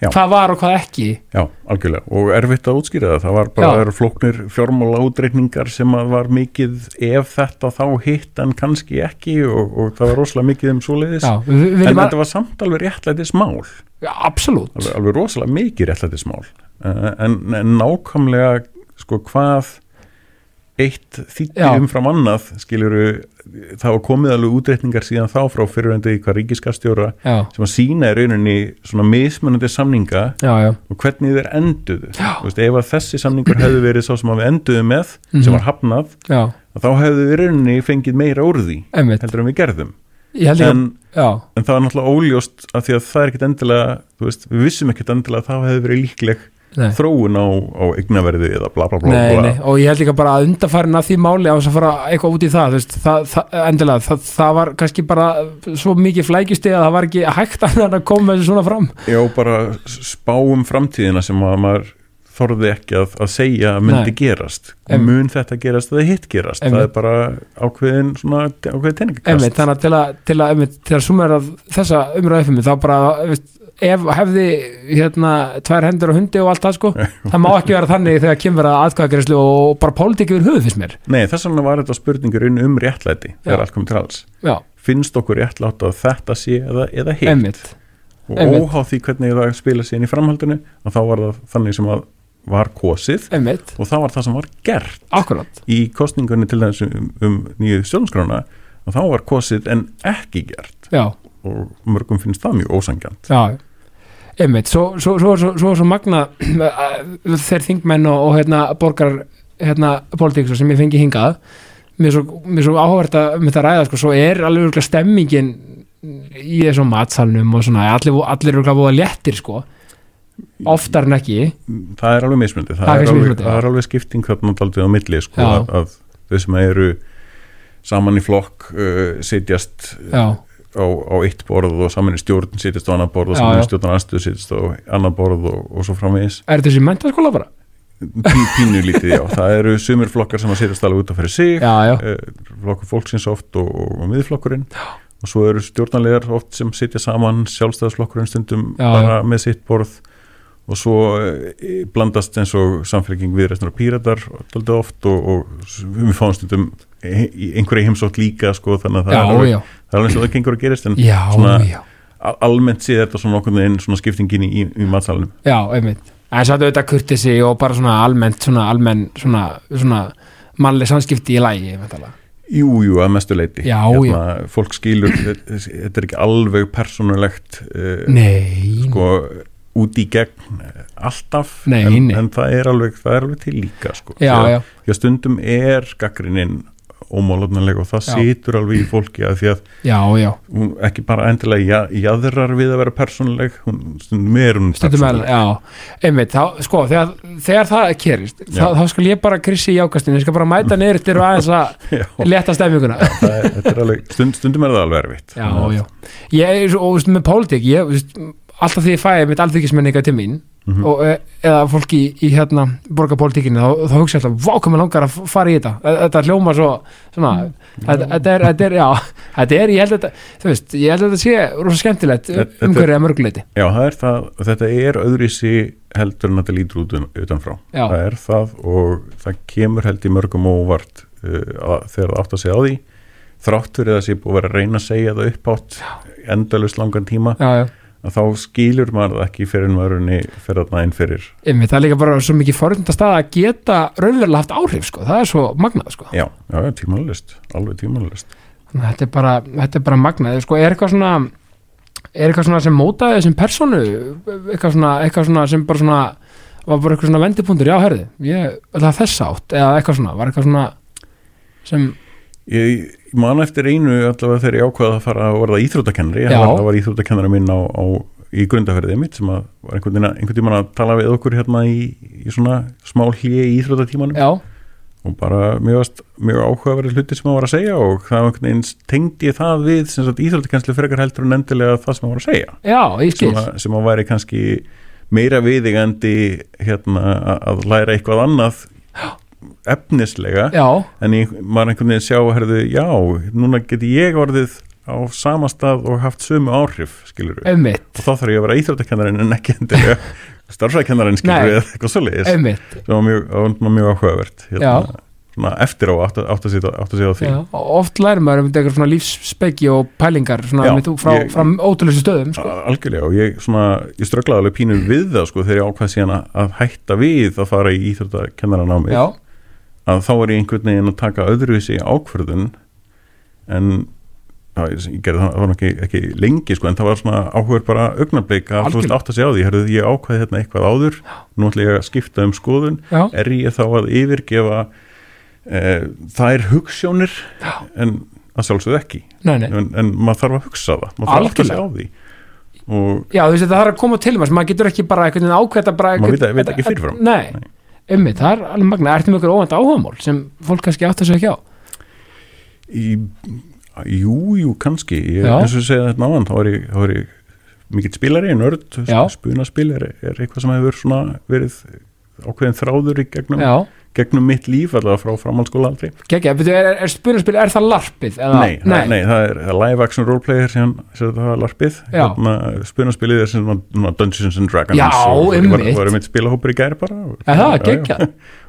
B: Já.
A: hvað var og hvað ekki?
B: Já, algjörlega. Og erfitt að útskýra það, það var bara flóknir fjármála útreikningar sem að var mikið ef þetta þá hitt en kannski ekki og, og það var rosalega mikið um svoleiðis.
A: Já, við, við
B: en
A: að,
B: þetta var samt alveg réttlætis mál
A: já, absolutt.
B: Alveg, alveg rosalega mikið réttlætis mál en, en nákvæmlega sko hvað eitt þýtti umfram annað skiluru, það var komið alveg útreikningar síðan þá frá fyrirvendu í hvað ríkiskastjóra sem að sína í rauninni svona mismunandi samninga
A: já, já,
B: og hvernig þeir enduðu. Veist, ef að þessi samningur hefði verið sá sem að við enduðu með
A: Mhm.
B: sem var hafnað, þá hefðu við rauninni fengið meira úr því
A: einmitt.
B: heldur en við gerðum. En,
A: að, já,
B: en það er náttúrulega óljóst af því að það er ekkit endilega veist, við vissum ekkit endilega að það hefði verið líkleg
A: nei.
B: þróun á, á eignaverði eða bla bla bla,
A: Nei,
B: bla.
A: nei, og ég held líka bara að undarfærin að því máli á þess að fara eitthvað út í það, veist, það, það endilega, það, það var kannski bara svo mikið flækjusti að það var ekki hægt *laughs* að koma þessu svona fram.
B: Já, bara spá um framtíðina sem að maður þorði ekki að, að segja að myndi gerast.
A: Em-
B: mun þetta gerast eða hitt gerast?
A: Em-
B: það er bara ákveðin svona, ákveðin
A: einmitt,
B: teiningakast
A: þannig að til að, að, að sumera þessa umræðu fyrir mig, þá bara veist, ef hefði hérna tvær hendur og hundi og allt það sko *laughs* það má ekki vera þannig þegar kemur að atkvæðagreyslu og bara pólitík yfir höfuð fyrst mér.
B: Nei, þess vegna var þetta spurningur inn um réttlæti þegar allt komið til alls.
A: Já,
B: finnst okkur réttlátt að þetta sé eða, eða hitt?
A: Einmitt,
B: og
A: einmitt.
B: óháð því hvernig það spila sér í framhaldinu og þá var það þannig sem að var kosið
A: einmitt.
B: og það var það sem var gert.
A: Akkurat,
B: í kostningunni til þess um, um nýju stjórnskrána og þá var kosið en ekki gert.
A: Já.
B: Og mörgum finnst það mjög ósangjant
A: Já, einmitt, svo, svo, svo, svo, svo, svo magna *clears throat* þeir þingmenn og, og hérna, borgar hérna, politík sem ég fengi hingað. Mér er svo, er áhverð að með það ræða, sko, svo er alveg örugglega stemmingin í þessum matsalnum og svona, allir, allir eru gláða léttir, sko. Oftar en ekki.
B: Það er alveg mismundi það,
A: Það er
B: er, alveg,
A: mismunandi, já.
B: það er alveg skipting þarna daldið á milli sko, að, að þau sem eru saman í flokk uh, sitjast
A: já,
B: á, á eitt borð og saman í stjórn sitjast á annað borð og saman í stjórn aðstöð sitjast á annað borð og, og svo framvegis.
A: Er þetta þessi mentaskóla bara?
B: Pí, pínu lítið, já, það eru sumir flokkar sem að sitjast alveg út af fyrir sig.
A: Já, já,
B: uh, flokkur fólksins oft og, og miðflokkurinn. Og svo eru stjórnarlegar oft sem sitja saman sjálfstæðisflokkurinn stundum bara með sitt borð. Og svo e, blandast eins og samfélking við restur af píratar daldið oft og, og við fáum stundum í einhverja heimsótt líka sko þannig að
A: já,
B: er
A: já.
B: það er alveg og það gengur að gerist en
A: Já,
B: svona,
A: já,
B: al- almennt séð þetta svona okkur einn svona skiptingin í, í matsalunum
A: já, einmitt. En svo þetta kurtisi og bara svona almennt svona almenn, svona, svona mannleg samskipti í lægi, væntanlega.
B: Jú, jú, að mestu leiti Hérna,
A: Já,
B: fólk skilur, þetta er ekki alveg persónulegt uh,
A: Nei,
B: sko út í gegn eh, alltaf
A: Nei,
B: en,
A: nei.
B: en það er alveg það er alveg til líka sko.
A: Já, já,
B: að stundum er gaggrinnin ómálefnilega og það
A: Já.
B: situr alveg í fólki að því að
A: já,
B: hún ekki bara endilega ja, jaðrar við að vera persónuleg hún stundum er hún
A: er,
B: persónuleg.
A: einmitt þá, sko, þegar, þegar það kerist þá, þá skal ég bara krissi í ákastinu ég skal bara mæta *laughs* niður til aðeins að leta
B: alveg, stund, stundum er það alveg erfitt.
A: Já, já, ég og veist, með pólitík ég, alltaf því ég fæði mitt alþykismenninga til mín
B: Mhm.
A: og, e- eða fólki í, í hérna borgarpólitíkinni, þá, þá hugsa ég alltaf vá, hvað mér langar að fara í þetta. Þetta hljóma svo, svona þetta, þetta er, þetta er, já, þetta er ég held að þetta, veist, ég held að þetta sé rosa skemmtilegt umhverfið að mörguleiti
B: Já, það er það, þetta er öðrisi heldur en þetta lítur út un- utanfrá.
A: Já.
B: það er það og það kemur held í mörgum óvart uh, að, þegar það átt að segja á því þrátt fyrir að það sé búið að vera að reyna að segja það uppátt endalust langan tíma
A: já, já
B: þá skilur maður það ekki fyrir maðurinn fyrir þarna inn fyrir.
A: Einmitt, það er líka bara svo mikið forundast að geta raunverulega haft áhrif, sko, það er svo magnað, sko.
B: já, já, tímanlist, alveg tímanlist
A: Þannig að þetta er bara, þetta er bara magnað, sko, er eitthvað svona, er eitthvað svona sem mótaði þessum personu, eitthvað svona, eitthvað svona sem bara svona, var bara eitthvað svona vendipunktur, já, herði, ég ætla þess átt, eða eitthvað svona, var eitthvað svona sem,
B: ég, ég man eftir einu allavega þegar ég ákvaða að fara að verða íþróttakennari það var, var íþróttakennari minn á, á í grundaferðið mitt sem var einhvern veginn einhvern tímann að tala við okkur hérna í, í svona smá hlýi í íþróttatímanum.
A: Já,
B: og bara mjög, mjög áhugaverið hluti sem hann var að segja og það var einhvern veginn tengdi það við sem sagt íþróttakennslu frekar heldur en endilega það sem hann var að segja.
A: Já,
B: sem að, sem að væri kannski meira viðigandi hérna að læra eitthvað annað efnislega
A: já,
B: en ég, maður einhvern veginn sjá herðu, já, núna geti ég orðið á sama stað og haft sömu áhrif skilur við, og þá þarf ég að vera íþróttakennarinn en ekki endilega *laughs* starfsækennarinn skilur við eitthvað svoleiðis.
A: Einmitt,
B: sem var mjög, mjög áhugavert hérna, svona eftir á átt að, á því.
A: Já, og oft lærir maður um eitthvað svona lífsspeggi og pælingar, svona,
B: Já,
A: frá,
B: ég-
A: frá ótrúleysu stöðum, sko,
B: algjörlega og ég, svona, ég strögglaði alveg pínu við það sko þegar ég ákvað síðan að, hætta við að fara í íþróttakennarannámið
A: já,
B: að þá er ég einhvern veginn að taka öðruvísi ákvörðun en já, ég, ég gerði það, það var ekki, ekki lengi sko en það var svona áhugur bara augnablik að þú veist átt að segja á því, herrðu ég ákvaði hérna eitthvað áður, nú ætla ég að skipta um skoðun
A: já,
B: er ég þá að yfirgefa e, þær hugssjónir en að sjálfsögðu ekki.
A: Nei, nei.
B: en, en maður þarf að hugsa það maður þarf að átta sig á því. Og
A: Já, þú veist, það þarf að koma til maður, maður getur ekki bara veginn ákveða bara
B: Maður
A: einhvern-
B: veit- veit ekki fyrirfram.
A: Nei,
B: Nei.
A: Ummitt, það er alveg magna, ertu með ykkur óvænt áhugamál sem fólk kannski átt að segja ekki á?
B: Í, jú, jú, kannski. Ég, eins og segja þetta náðan þá er ég, mikill spilari, nörd spunaspil er, er eitthvað sem hefur svona verið ákveðin þráður í gegnum,
A: Já,
B: gegnum mitt líf allavega frá framhaldsskóla aldrei
A: betur, er, er spunarspil, er það larpið? Eða?
B: nei, nei. nei, það er live action roleplayer sem, sem það var larpið hérna, spunaspilið er sem Dungeons and Dragons
A: Já,
B: og var,
A: einmitt.
B: var einmitt spilahópur í gær bara og,
A: Er það,
B: Já, já.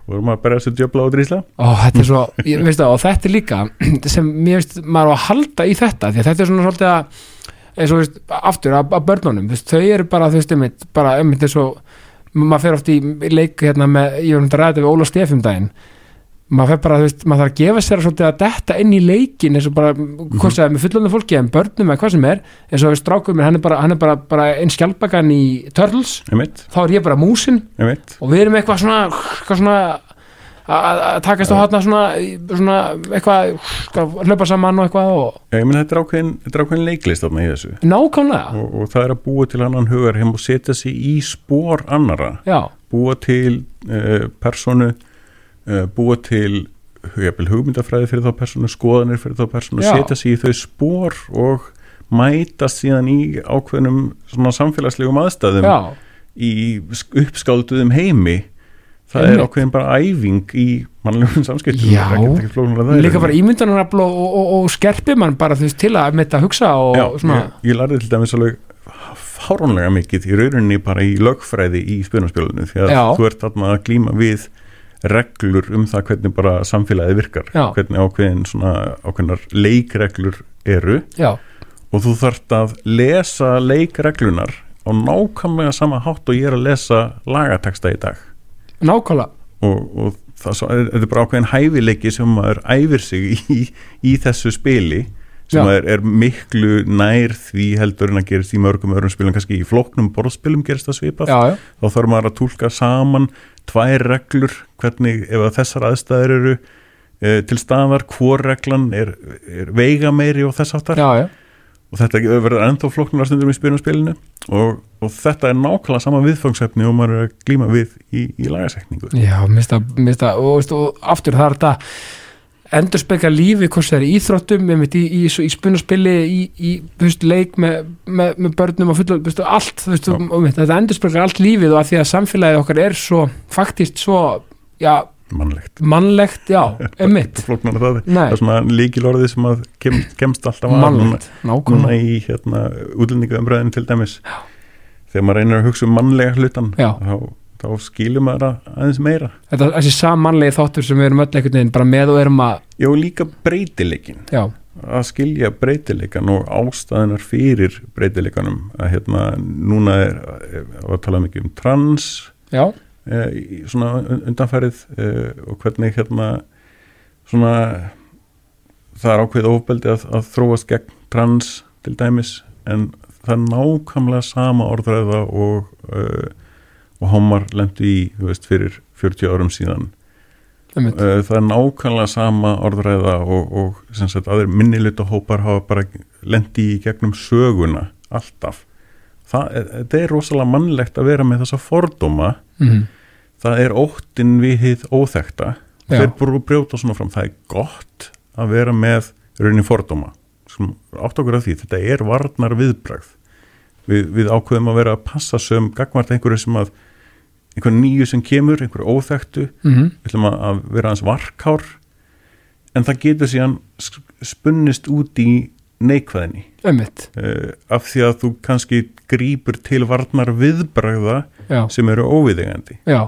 B: og *laughs* vorum að berja sér djöfla og drísla
A: Ó, þetta er svo, ég, veist það, og þetta er líka *clears throat* sem mér veist, maður á að halda í þetta því að þetta er svona svolítið að eins og veist, aftur að, að börnunum veist, þau eru bara, þú veist, einmitt, bara einmitt eins og maður fer oft í leik hérna með, ég var um þetta að ræða þetta við Óla Stefum daginn. Maður fer bara, þú veist, maður þarf að gefa sér að detta inn í leikin eins og bara, hvað segir, með fullunum fólki en börnum eða hvað sem er, eins og við strákum hann er bara, hann er bara, bara einn skjálpagan í Turtles,
B: einmitt,
A: þá er ég bara músin.
B: Einmitt.
A: Og við erum eitthvað svona, svona að takast á hátna svona, svona eitthvað, hlaupa saman og eitthvað og
B: ég menn þetta er ákveðin, leiklist þarna í þessu.
A: Nákvæmlega,
B: og, og það er að búa til annan hugar heim og setja sig í spór annara
A: já,
B: búa til uh, personu uh, búa til hugmyndafræði fyrir þá personu skoðanir fyrir þá personu,
A: Já.
B: setja sig í þau spór og mætast síðan í ákveðnum samfélagslegum aðstæðum
A: já,
B: í sk- uppskálduðum heimi það
A: Einmitt.
B: er ákveðin bara æfing í mannlegum samskiptum
A: Já. Líka bara ímyndanarafl og, og, og, og skerpi mann bara þú veist til að með þetta hugsa og
B: Já,
A: svona,
B: ég, ég lærði til dæmis alveg fárónlega mikið í rauninni bara í lögfræði í spunarspjölinu því að
A: Já.
B: þú ert að glíma við reglur um það hvernig bara samfélagið virkar, hvernig ákveðin svona ákveðnar leikreglur eru og þú þarft að lesa leikreglunar á nákvæmlega sama hátt og ég er að lesa lagateksta í dag
A: nákvæmlega.
B: Og, og það er, er bara ákveðin hæfileiki sem maður æfir sig í, í þessu spili sem er, er miklu nær því heldur en að gerist í mörgum öðrum spilum. Kannski í flóknum borðspilum gerist það svipað.
A: Já, já,
B: þá þarf maður að túlka saman tvær reglur, hvernig ef að þessar aðstæður eru e, til staðar, hvor reglan er, er veiga meiri og þess áttar
A: já, já.
B: Og þetta verður ennþá flóknulega stundum í spilinu og, og þetta er nákvæmlega sama viðfangsefni og maður er að glíma við í, í lagasekningu
A: Já, mista, mista, og, veist, og aftur það er þetta endur spekja lífi, hvort það er íþróttum í, í, í, í spunaspili í, veist, leik með, með, með börnum og fulla, veist, allt og, einmitt, þetta endur spekja allt lífið og að því að samfélagið okkar er svo faktist svo, já,
B: mannlegt.
A: Mannlegt, já, einmitt. *laughs*
B: Flóknar það, það er svona líkilorðið sem að kem, kemst alltaf að
A: mannlegt, nákvæmlega.
B: í hérna, útlendingaumræðinu til dæmis. Já. þegar maður reynir að hugsa um mannlega hlutan þá, þá skilur maður að aðeins meira.
A: Þetta, þessi sammannlegi þáttur sem við erum öll einhvern veginn bara með og erum að,
B: Já, líka breytileikin
A: já,
B: að skilja breytileikan og ástæðinar fyrir breytileikanum. Að hérna, núna er, er að tala mikið um trans.
A: Já,
B: e, svona un- undanfærið e, og hvernig hérna svona það er ákveðið ofbeldi að, að þróast gegn trans til dæmis en það er nákvæmlega sama orðræða og uh, og homar lendu í, þú veist, fyrir 40 árum síðan. Það er nákvæmlega sama orðræða og, og sem sagt aðeir minniluta hópar hafa bara lendi í gegnum söguna alltaf það er, rosalega mannlegt að vera með þessa fordóma.
A: Mm
B: það er óttin við hið óþekta
A: Já.
B: þeir búið að brjóta svona fram það er gott að vera með raunin fordóma. Átt okkur að því þetta er varnar viðbragð við, við ákveðum að vera að passa sem gagvart einhverju sem að einhver nýju sem kemur, einhverju óþektu
A: -hmm.
B: við ætlum að- vera hans varkár. En það getur síðan spunnist út í neikvæðinni uh, af því að þú kannski grípur til varnar viðbragða
A: já,
B: sem eru óviðegandi
A: já,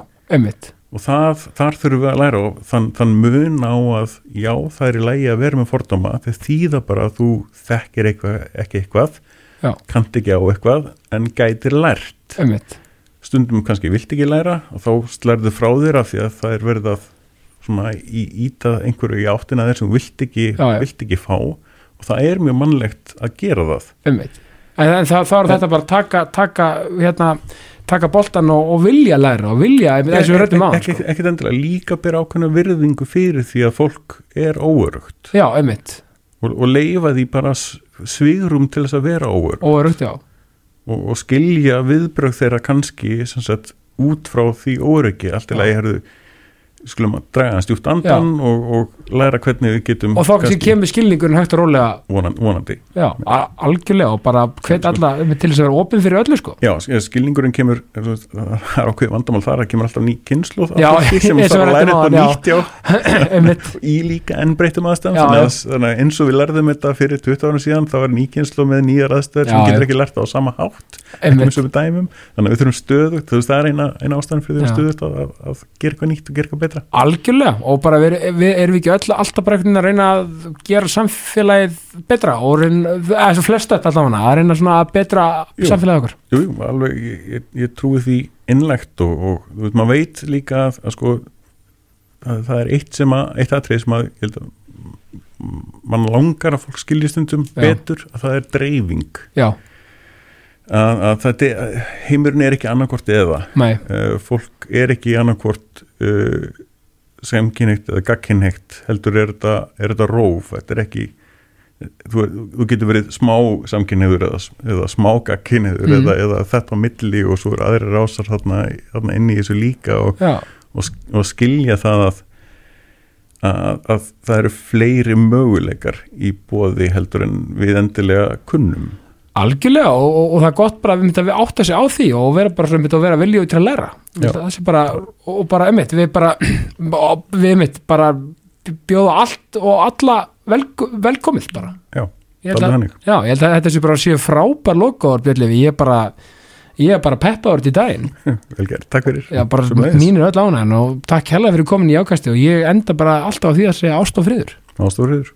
B: og það, þar þurfum við að læra og þann, þann mun á að já, það er í lægi að vera með fordóma þegar þýða bara að þú þekkir eitthvað, ekki eitthvað,
A: Já.
B: kannt ekki á eitthvað en gætir lært.
A: Einmitt,
B: stundum kannski vilt ekki læra og þá slærðu frá þér af því að það er verið að svona í, íta einhverju í áttina þú vilt ekki,
A: Já, já.
B: vilt ekki fá og það er mjög mannlegt að gera það.
A: Einmitt. En, það, þá er þetta bara að taka, taka hérna, taka boltan og, og vilja læra og vilja, eins og við rættum á
B: ekki,
A: sko.
B: ekki endilega. Líka bera ákveðna virðingu fyrir því að fólk er óörugt
A: já, einmitt,
B: og, og leifa því bara svigrum til þess að vera óörg
A: óörugt, já.
B: Og, og skilja viðbrögð þeirra kannski sagt, út frá því óryggi allt í
A: Já.
B: lagi herðu skulum að draga hans djúpt andan og, og læra hvernig við getum
A: og þá kannski kemur skilningurinn hægt og rólega.
B: Vonan, vonandi.
A: Já, algjörlega og bara hvet alla til þess að vera opinn fyrir öllu sko.
B: Já, sk- skilningurinn kemur það er ákveð vandamál þar að kemur alltaf ný kynslu
A: Já,
B: sem *laughs* þarf að læra þetta nýtt já, *coughs* *coughs* í líka enn breytum aðstæðum
A: Já,
B: þannig
A: já.
B: að, þannig að eins og við lærðum þetta fyrir 20 árum síðan þá er ný kynslu með nýjar aðstæður sem getur ekki lært á sama hátt þannig að við þurfum stöðugt, það er eina ástæðan fyrir og betra.
A: Algjörlega og bara við, við erum ekki öll alltaf bara einhvern veginn að reyna að gera samfélagið betra og reyna, eða svo flest þetta allavega að reyna svona að betra
B: Jú.
A: samfélagið okkur
B: Jú, jú, alveg, ég, ég, ég trúi því innlegt og, og þú veit, maður veit líka að, að sko að það er eitt sem að, eitt atrið sem að ég held að mann langar að fólk skilji stundum
A: Já.
B: betur að það er dreifing.
A: Já,
B: að, að þetta, heimurinn er ekki annarkvort eða.
A: Nei,
B: uh, fólk er ekki annarkvort uh, semkynhegt eða gagkynhegt heldur er þetta, er þetta róf? Þetta er ekki þú, þú getur verið smá samkynniður eða, eða smá gagkynniður
A: Mhm.
B: eða, eða þetta á milli og svo er aðri rásar þarna, þarna inn í þessu líka og, og, og skilja það að, að, að það eru fleiri möguleikar í bóði heldur en við endilega kunnum
A: algjörlega og, og, og það er gott bara að við átta sig á því og vera bara svona að vera viljúi til að læra. Bara, og bara emitt við bara, *clears throat* við emitt bara bjóða allt og alla vel, velkomið bara.
B: Já,
A: Ég held að, já, ég held að þetta sé bara séu frábær lokaður Björnlefi, ég er bara ég er bara peppaður til daginn. *laughs*
B: Vel gert, takk fyrir.
A: Já, mínir öll ánægn og takk hella fyrir komin í ákasti og ég enda bara alltaf á því að segja ást og friður.
B: Ástóriður